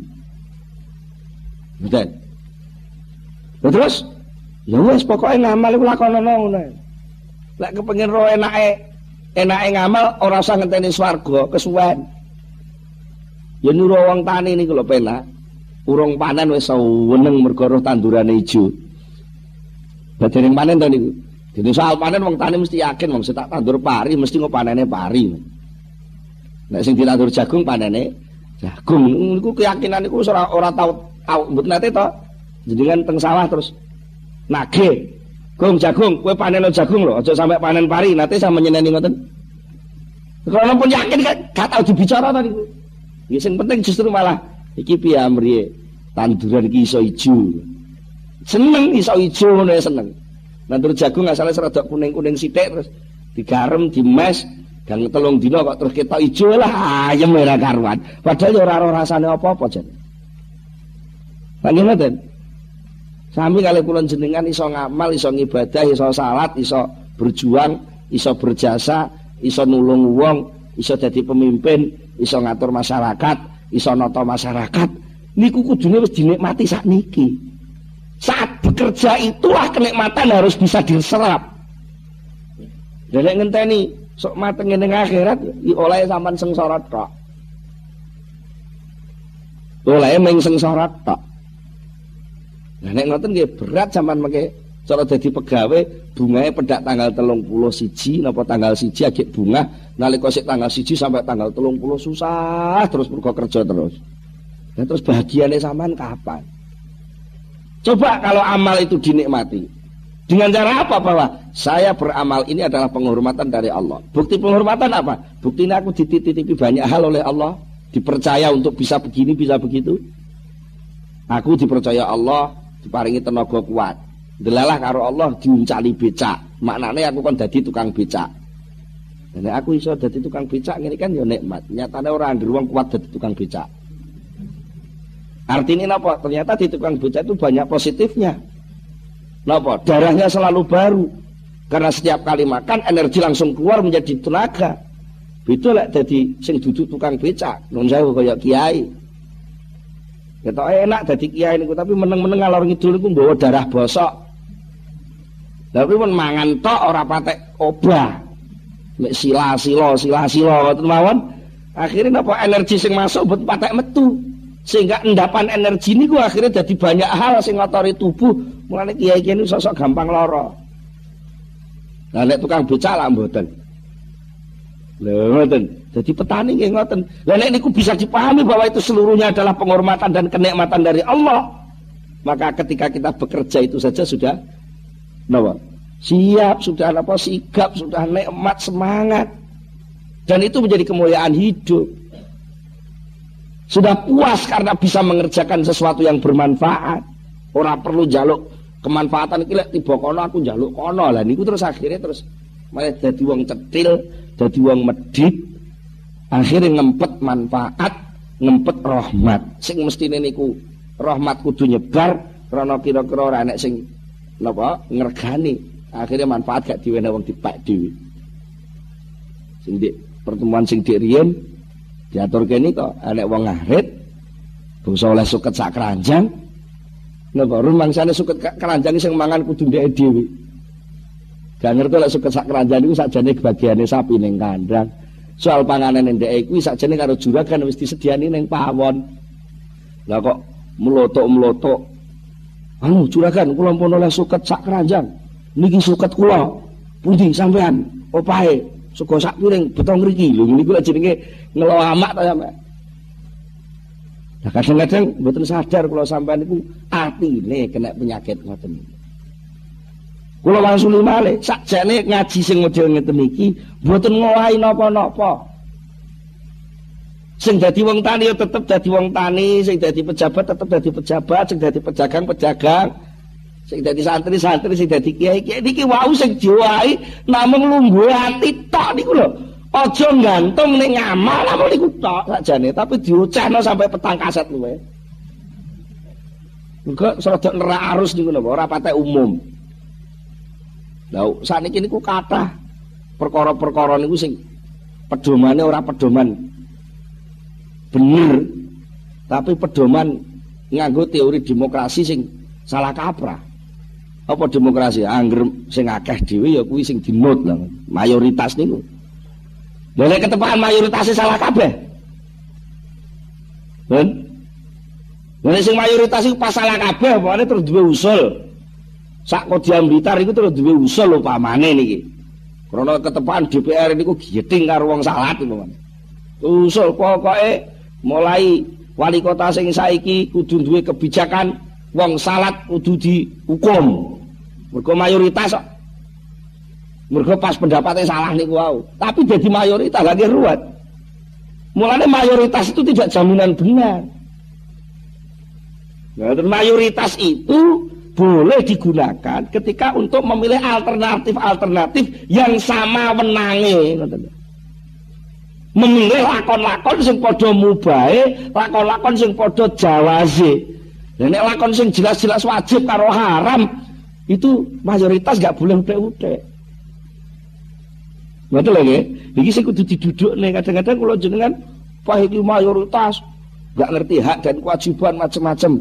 Betul. Terus Ya wis pokoke ngamal iku lakonono ngono. Lek kepengin ro enake enake ngamal ora usah ngenteni swarga kesuwen. Ya nuru wong tani niku lho penak. Urung panen wis weneng mergo roh tandurane ijo. Ning panen to niku. Dene soal panen wong tani mesti yakin wong tak tandur pari mesti kok panene pari. Nek sing ditandur jagung panene jagung niku keyakinan niku ora ora tau mboten nate to. Jenengan teng sawah terus nage gong jagung kue panen lo jagung lo aja sampai panen pari nanti sama nyeneni ngoten kalau pun yakin kan gak tahu dibicara tadi ya yang penting justru malah iki piye amriye tanduran iki iso ijo. Seneng iso ijo ngono ya seneng. Nandur jagung asale serada kuning-kuning sithik terus digarem dimes dan telung dino kok terus kita ijo lah ayam ora karuan. Padahal ya ora rasane apa-apa jan. Lagi ngoten Sami kali kulon jenengan iso ngamal, iso ngibadah, iso salat, iso berjuang, iso berjasa, iso nulung wong, iso jadi pemimpin, iso ngatur masyarakat, iso noto masyarakat. Niku kudune wis dinikmati saat niki. Saat bekerja itulah kenikmatan harus bisa diserap. Jadi ngenteni sok mateng ning akhirat oleh sampean sengsara tok. Oleh meng sengsara tok. Nah nek ngoten berat zaman mengke cara dadi pegawai bunganya pedak tanggal telung puluh siji napa tanggal siji agak bunga nalika sik tanggal siji sampai tanggal telung puluh susah terus mergo kerja terus. Dan terus bahagianya sampean kapan? Coba kalau amal itu dinikmati. Dengan cara apa bahwa saya beramal ini adalah penghormatan dari Allah. Bukti penghormatan apa? Bukti ini aku dititipi banyak hal oleh Allah. Dipercaya untuk bisa begini bisa begitu. Aku dipercaya Allah diparingi tenaga kuat. Delalah karo Allah diuncali becak. Maknane aku kan dadi tukang becak. Dan aku iso dadi tukang becak ngene kan ya nikmat. Nyatane ora anggere wong kuat dadi tukang becak. Artinya apa? Ternyata di tukang becak itu banyak positifnya. Napa? Darahnya selalu baru. Karena setiap kali makan energi langsung keluar menjadi tenaga. Itu lek dadi sing duduk tukang becak. Nun saya kaya kiai. Kita enak jadi kiai niku tapi meneng-meneng ngalor ngidul niku bawa darah bosok. Tapi pun mangan tok ora patek obah. Mek sila-sila sila-sila ngoten mawon. Akhirnya napa energi sing masuk buat patek metu. Sehingga endapan energi niku akhirnya jadi banyak hal sing ngotori tubuh. Mulane kiai-kiai ini sosok gampang loro. Nah nek tukang becak lah mboten. Lho ngoten. Jadi petani nggih ngoten. Lah nek niku bisa dipahami bahwa itu seluruhnya adalah penghormatan dan kenikmatan dari Allah. Maka ketika kita bekerja itu saja sudah napa? Siap, sudah apa? Sigap, sudah nikmat, semangat. Dan itu menjadi kemuliaan hidup. Sudah puas karena bisa mengerjakan sesuatu yang bermanfaat. Orang perlu jaluk kemanfaatan iki lek tiba kono aku jaluk kono lah niku terus akhirnya terus malah jadi wong cetil, jadi wong medit, akhirnya ngempet manfaat ngempet rahmat sing mesti niku rahmat kudu nyebar karena kira-kira ora enek sing napa? Ngergani akhirnya manfaat gak diwene wong dipak dhewe. Sing di pertemuan sing dik riyen diatur kene kok enek wong ngarit bangsa oleh suket sak keranjang. Napa? Rumangsane suket keranjang sing mangan kudu ndek dhewe. Gak ngerti lek suket sak keranjang iku sakjane bagiane sapi ning kandang. Soal panganan ndek kuwi sakjane karo juragan wis disediani ning pawon. Lah kok melotok-melotok. Anu juragan kula pun oleh suket sak keranjang. Niki suket kula. Pundi sampean? Opahe sego sak piring betong mriki. Lho niku lek jenenge ngelo amak ta sampean. Nah kadang-kadang mboten sadar kalau sampean niku atine kena penyakit ngoten. Kula wangsuli malih sakjane ngaji sing model ngeten iki mboten ngowahi napa-napa. Sing dadi wong tani ya tetep dadi wong tani, sing dadi pejabat tetep dadi pejabat, sing dadi pedagang pedagang. Sing dadi santri-santri sing dadi kiai-kiai niki wau sing diwahi namung lungguhe ati tok niku lho. Aja gantung ning ngamal namung niku tok sakjane, tapi diucapno sampai petang kaset luwe. Enggak serada nerak arus niku lho, ora patek umum. Lah sakniki niku kathah perkara-perkara niku sing pedomane ora pedoman bener tapi pedoman nganggo teori demokrasi sing salah kaprah. Apa demokrasi? Angger sing akeh dhewe ya kuwi sing dinut lah, mayoritas niku. Lha nek ketepaan mayoritas salah kabeh. Ben? Nek sing mayoritas iku pas salah kabeh, pokoknya terus duwe usul. sak kodiam blitar iku terus duwe usul lho pamane niki. Krana ketepaan DPR niku giting karo wong salat iku. Usul pokoke mulai wali kota sing saiki kudu duwe kebijakan wong salat kudu dihukum. Mergo mayoritas kok. Mergo pas pendapatnya salah niku wau. Tapi jadi mayoritas lagi ruwet. Mulanya mayoritas itu tidak jaminan benar. Nah, mayoritas itu boleh digunakan ketika untuk memilih alternatif-alternatif yang sama menangi memilih lakon-lakon sing podo mubahe lakon-lakon sing podo jawaze. Dan lakon sing jelas-jelas wajib karo haram itu mayoritas gak boleh udah-udah betul lagi ini saya kudu diduduk nih kadang-kadang kalau jenengan pahit mayoritas gak ngerti hak dan kewajiban macam-macam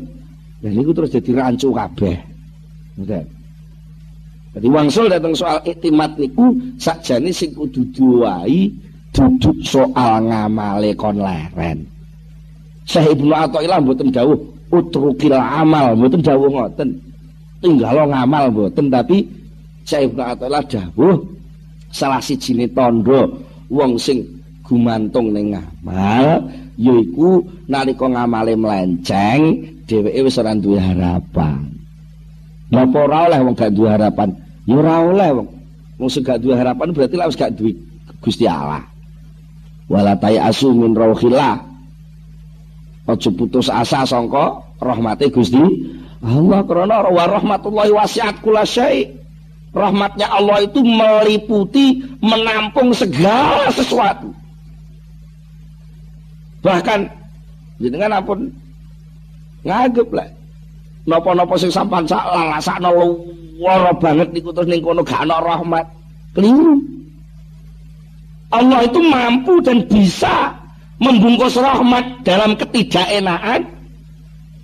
dan ini terus jadi rancu kabeh. Ngoten. Jadi wangsul datang soal iktimat niku sakjane sing kudu diwai duduk soal ngamale kon leren. Syekh Ibnu Athaillah mboten dawuh utrukil amal, mboten dawuh ngoten. Tinggal ngamal mboten tapi Syekh Ibnu Athaillah dawuh salah sijine tandha wong sing gumantung ning ngamal yaiku nalika ngamale melenceng dheweke wis ora duwe harapan. Napa ora oleh wong gak duwe harapan? Ya ora oleh wong. Wong sing gak duwe harapan berarti lek wis gak duwe Gusti Allah. Wala asu min rauhillah. Aja putus asa sangka rahmate Gusti Allah karena wa rahmatullahi wasiat kula. Rahmatnya Allah itu meliputi menampung segala sesuatu. Bahkan jenengan ampun nganggep lah napa-napa sing sampean sak lalasakno luwara banget niku terus ning kono gak rahmat keliru Allah itu mampu dan bisa membungkus rahmat dalam ketidakenaan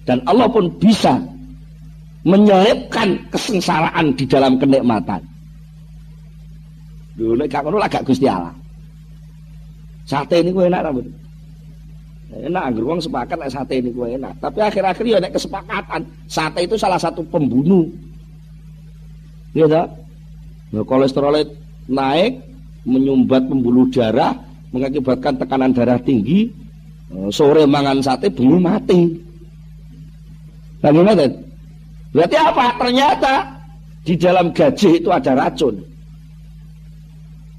dan Allah pun bisa menyelipkan kesengsaraan di dalam kenikmatan. Dulu gak ngono gak Gusti Allah. Sate ini gue enak rambut. Enak anggur wong sepakat nek sate niku enak. Tapi akhir-akhir ya nek kesepakatan sate itu salah satu pembunuh. Tak nah, kolesterol naik menyumbat pembuluh darah mengakibatkan tekanan darah tinggi eh, sore mangan sate bengi mati. Bagaimana berarti apa? Ternyata di dalam gaji itu ada racun.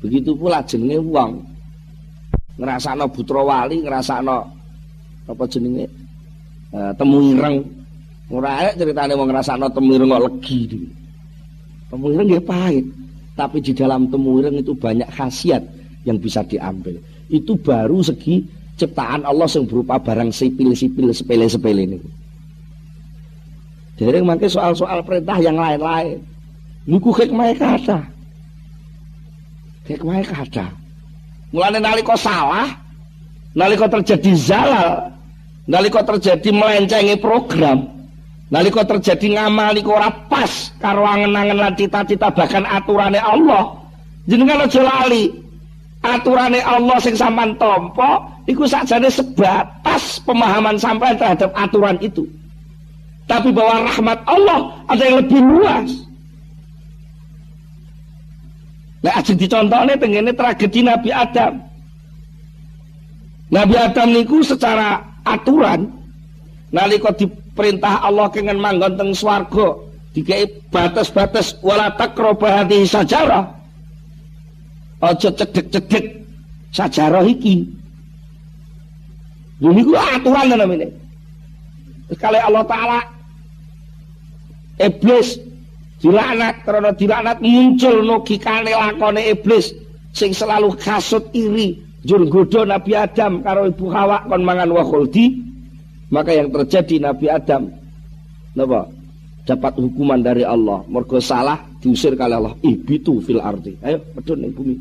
Begitu pula jenenge uang ngerasakno putra wali ngerasakno apa jenenge? Uh, temu ireng. Ora arek ceritane wong ngrasakno temu ireng kok legi. Iki temu ireng nggih pahit tapi di dalam temu ireng itu banyak khasiat yang bisa diambil. Itu baru segi ciptaan Allah yang berupa barang sipil-sipil sepele-sepele ini. Dereng mangke soal-soal perintah yang lain-lain. Niku hikmah kata hikmah kata mulane nalika salah nalika terjadi zalal nalika terjadi melencengi program nalika terjadi ngamal niku ora pas karo angen-angen lan cita-cita bahkan aturane Allah. Jenengan aja lali. Aturane Allah sing sampean tampa iku sakjane sebatas pemahaman sampean terhadap aturan itu. Tapi bahwa rahmat Allah ada yang lebih luas. Nah, ajeng dicontohnya tengene tragedi Nabi Adam. Nabi Adam niku secara aturan nalika diperintah Allah kengen manggon teng swarga. Batas-batas wala taqraba hadhihi sajarah. Aja cedek-cedek sajarah iki. Ini ku aturan namanya sekali Allah Ta'ala iblis dilaknat karena dilaknat muncul logikane lakone iblis sing selalu kasut iri. Jur Nabi Adam karo ibu Hawa kon mangan wa maka yang terjadi Nabi Adam napa? Dapat hukuman dari Allah. Mergo salah diusir kali Allah. Ibitu fil ardi. Ayo medun ning bumi.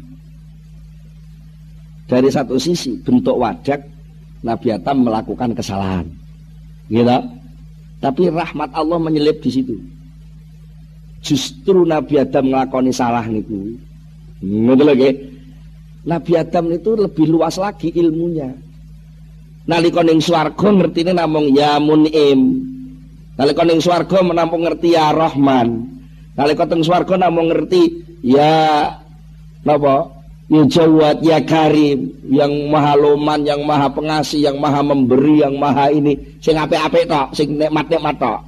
Dari satu sisi bentuk wadak Nabi Adam melakukan kesalahan. Gitu tapi rahmat Allah menyelip di situ. Justru Nabi Adam melakoni salah niku. Ngono lagi Nabi Adam itu lebih luas lagi ilmunya nalika ning swarga ngertine namung ya munim nalika ning swarga menampung ngerti ya Rahman. Nalika teng swarga namung ngerti ya napa? Ya Jawad ya Karim yang maha loman yang maha pengasih yang maha memberi yang maha ini. Sing apik-apik tok sing nikmat-nikmat tok.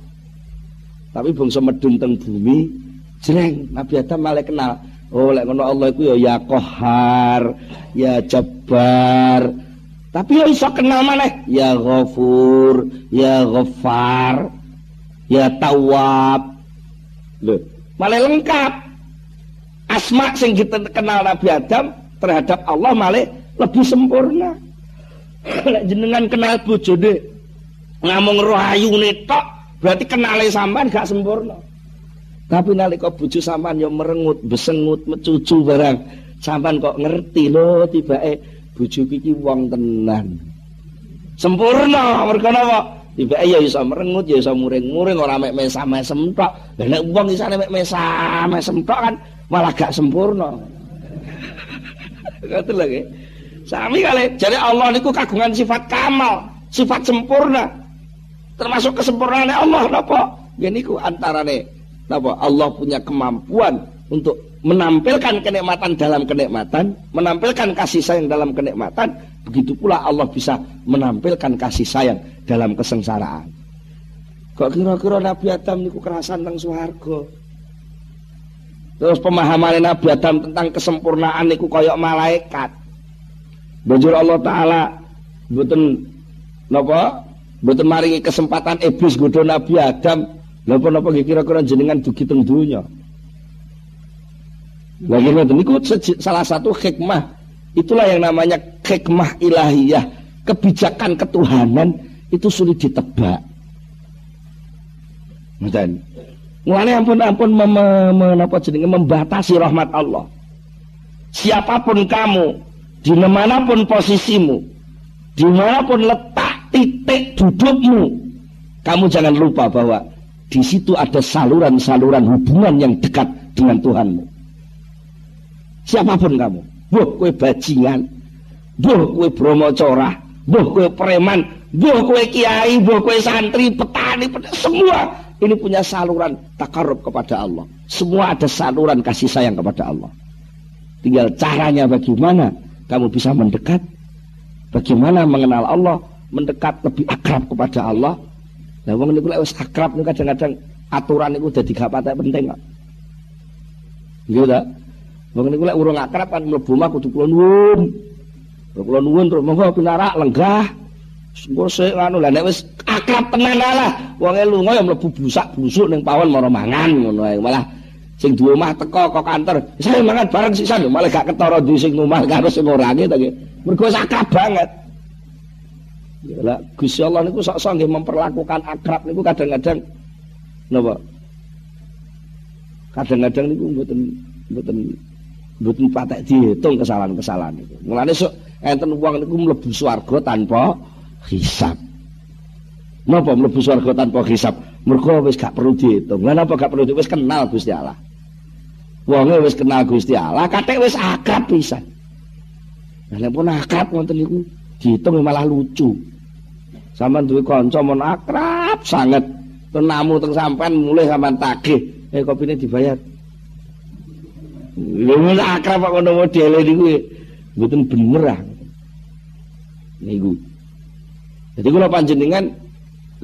Tapi bangsa medun teng bumi jreng Nabi Adam malah kenal. Oh lek ngono Allah iku ya ya Qahar ya Jabbar tapi ya iso kenal maneh ya Ghafur ya Ghaffar ya Tawwab lho malah lengkap asma sing kita kenal Nabi Adam terhadap Allah malah lebih sempurna lek jenengan kenal bojone ngamung roh ayune tok Berarti kenali sampan gak sempurna. Tapi nalika bojo sampan yang merengut, besengut, mecucu barang. Sampan kok ngerti loh tibake bojo iki wong tenan. Sempurna mergo napa? Tibake ya iso merengut, ya iso muring-muring ora mek mesam-mesem tok. Lah nek wong isane mek mesam-mesem tok kan malah gak sempurna. Ngoten lagi. Sami kali. Jadi Allah niku kagungan sifat kamal, sifat sempurna termasuk kesempurnaan Allah napa ku antarane napa Allah punya kemampuan untuk menampilkan kenikmatan dalam kenikmatan menampilkan kasih sayang dalam kenikmatan begitu pula Allah bisa menampilkan kasih sayang dalam kesengsaraan kok kira-kira Nabi Adam niku kerasan tentang suharga terus pemahaman Nabi Adam tentang kesempurnaan niku koyok malaikat Bujur Allah Ta'ala Betul Napa Mboten maringi kesempatan iblis godho Nabi Adam. Lha napa kira-kira jenengan dugi teng? Lagi ngoten niku salah satu hikmah. Itulah yang namanya hikmah ilahiyah. Kebijakan ketuhanan itu sulit ditebak. Ngoten. Mulane ampun-ampun menapa jenenge membatasi rahmat Allah. Siapa pun kamu, di mana pun posisimu, di mana pun letak titik dudukmu. Kamu jangan lupa bahwa di situ ada saluran-saluran hubungan yang dekat dengan Tuhanmu. Siapa pun kamu, buh kue bajingan, buh kue bromocora, buh kue preman, buh kue kiai, buh kue santri, petani, petani, semua ini punya saluran takarub kepada Allah. Semua ada saluran kasih sayang kepada Allah. Tinggal caranya bagaimana kamu bisa mendekat, bagaimana mengenal Allah, mendekat lebih akrab kepada Allah. Nah, wong niku lek wis akrab kadang-kadang aturan niku dadi gak patek penting kok. Nggih ta? Wong niku lek urung akrab kan mlebu mah kudu kula nuwun. Kula nuwun terus monggo pinarak lenggah. Engko sik anu lah nek wis akrab tenan lah. Wong e lunga ya mlebu busak-busuk ning pawon mara mangan ngono ae. Malah sing duwe omah teko kok kantor, saya mangan bareng sisan malah gak ketara duwe sing omah karo sing ora nggih ta. Mergo akrab banget. Lah Gusti Allah niku sok-sok nggih memperlakukan akrab niku kadang-kadang napa? Kadang-kadang niku mboten mboten mboten patek dihitung kesalahan-kesalahan niku. Mulane sok enten wong niku mlebu swarga tanpa hisab. Napa mlebu swarga tanpa hisab? Mergo wis gak perlu dihitung. Lah napa gak perlu wis kenal Gusti Allah. Wonge wis kenal Gusti Allah, kathek wis akrab pisan. Lah pun akrab ngoten niku dihitung malah lucu. Sampeyan duwe kanca mon akrab sanget. Tenamu teng sampean mulih sampean tagih. Eh kopine dibayar. Lha akrab kok ngono modele niku mboten bener ah. Niku. Jadi kula panjenengan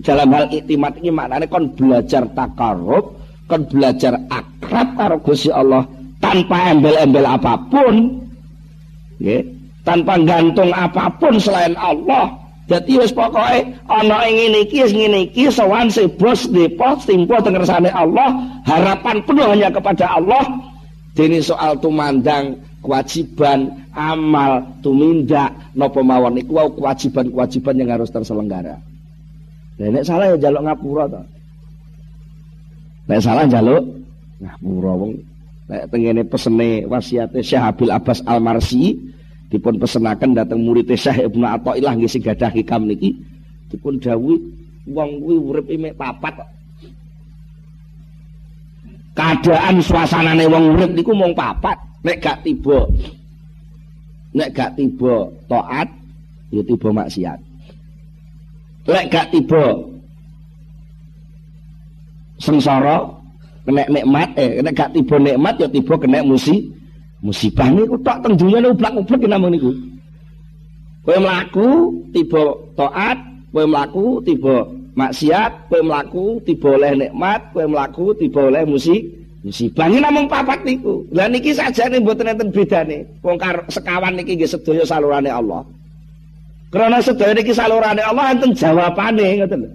dalam hal iktimat ini maknanya kon belajar takarub kon belajar akrab karo Gusti Allah tanpa embel-embel apa pun. Nggih. Tanpa gantung apa pun selain Allah. Jadi wis pokoke ana ing ngene iki wis ngene iki sowan si bos depo timpo teng Allah harapan penuh hanya kepada Allah dene soal tumandang kewajiban amal tumindak napa mawon iku kewajiban-kewajiban yang harus terselenggara. Nek salah ya jaluk ngapura to? Nek salah njaluk ngapura wong. Nek tengene pesene wasiate Syekh Abil Abbas Al-Marsi dipun pesenaken dhateng murid Syekh Ibnu Athaillah nggih sing gadah hikam niki dipun dawuhi wong kuwi urip papat keadaan suasanane wong urip niku mung papat. Nek gak tiba nek gak tiba taat ya tiba maksiat. Nek gak tiba sengsara kena nikmat eh kena gak tiba nikmat ya tiba kena musi musibah niku tok teng dunya niku blak-blak namung niku. Kowe mlaku tiba taat kowe mlaku tiba maksiat kowe mlaku tiba oleh nikmat kowe mlaku tiba oleh musi musibah. Ini namung papat niku. Lah niki sajane mboten enten bedane. Wong sekawan niki nggih sedaya salurane Allah. Karena sedaya niki salurane Allah enten jawabane ngoten lho.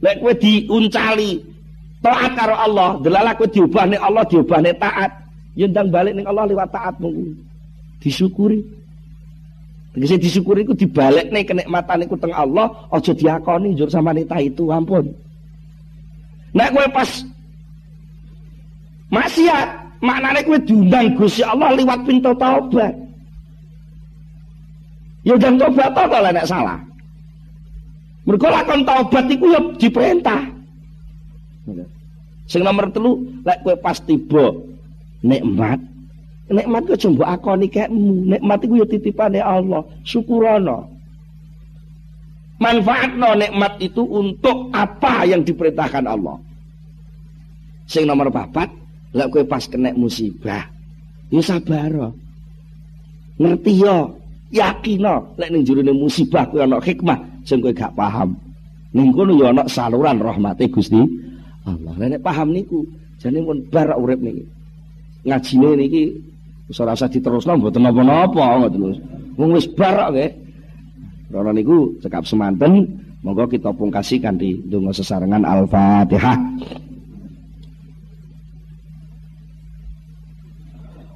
Lek kowe diuncali taat karo Allah delala kowe diubahne Allah diubahne taat. Yendang balik ning Allah lewat taatmu. Disyukuri tegese disyukuri iku dibalekne kenikmatan iku teng Allah aja diakoni njur samane ta itu ampun. Nek kowe pas maksiat maknane kowe diundang Gusti Allah lewat pintu taubat. Ya jam tobat to kalau nek salah? Mergo lakon taubat iku ya diperintah. Sing nomor telu, lek kowe pas tiba nikmat, nikmat ku jombo akoni kekmu. Nikmat iku ya titipane Allah. Syukurana. Manfaatno nikmat itu untuk apa yang diperintahkan Allah. Sing nomor papat, lek kowe pas kena musibah, ya sabar. Ngerti ya, yakin lek ning jero musibah kuwi ana hikmah sing kowe gak paham. Ning kono ya ana saluran rahmate Gusti Allah. Nek paham niku, jane pun bar urip niki. Ngajine niki ora usah diterusno mboten napa-napa ngoten. Wong wis bar nggih. Rono niku cekap semanten, monggo kita pungkasi kanthi donga sesarengan Al-Fatihah.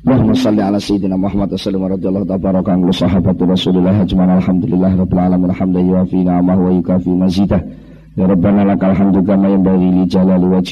Allahumma salli ala sayyidina Muhammad sallallahu alaihi wa tabaraka an sahabati Rasulillah alhamdulillah rabbil alamin wa yukafi mazidah Ya Rabbana lakal hamdu kama li jalali wa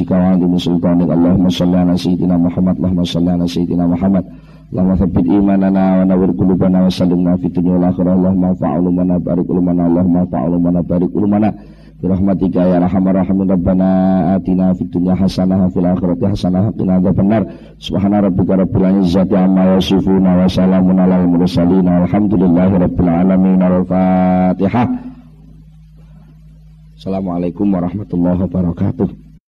sultanik. Allahumma shalli ala sayyidina Muhammad. Allahumma shalli ala sayyidina Muhammad. Allahumma thabbit imanana wa nawwir qulubana wa sallimna fid dunya wal akhirah. Allahumma fa'al mana barik ulumana. Allahumma fa'al mana barik ulumana. Birahmatika ya arhamar rahimin Rabbana atina fid dunya hasanah fil akhirati hasanah qina adzabannar. Subhana rabbika rabbil izzati amma yasifun wa salamun alal mursalin. Alhamdulillahi rabbil alamin. Al-Fatihah. Assalamualaikum warahmatullahi wabarakatuh.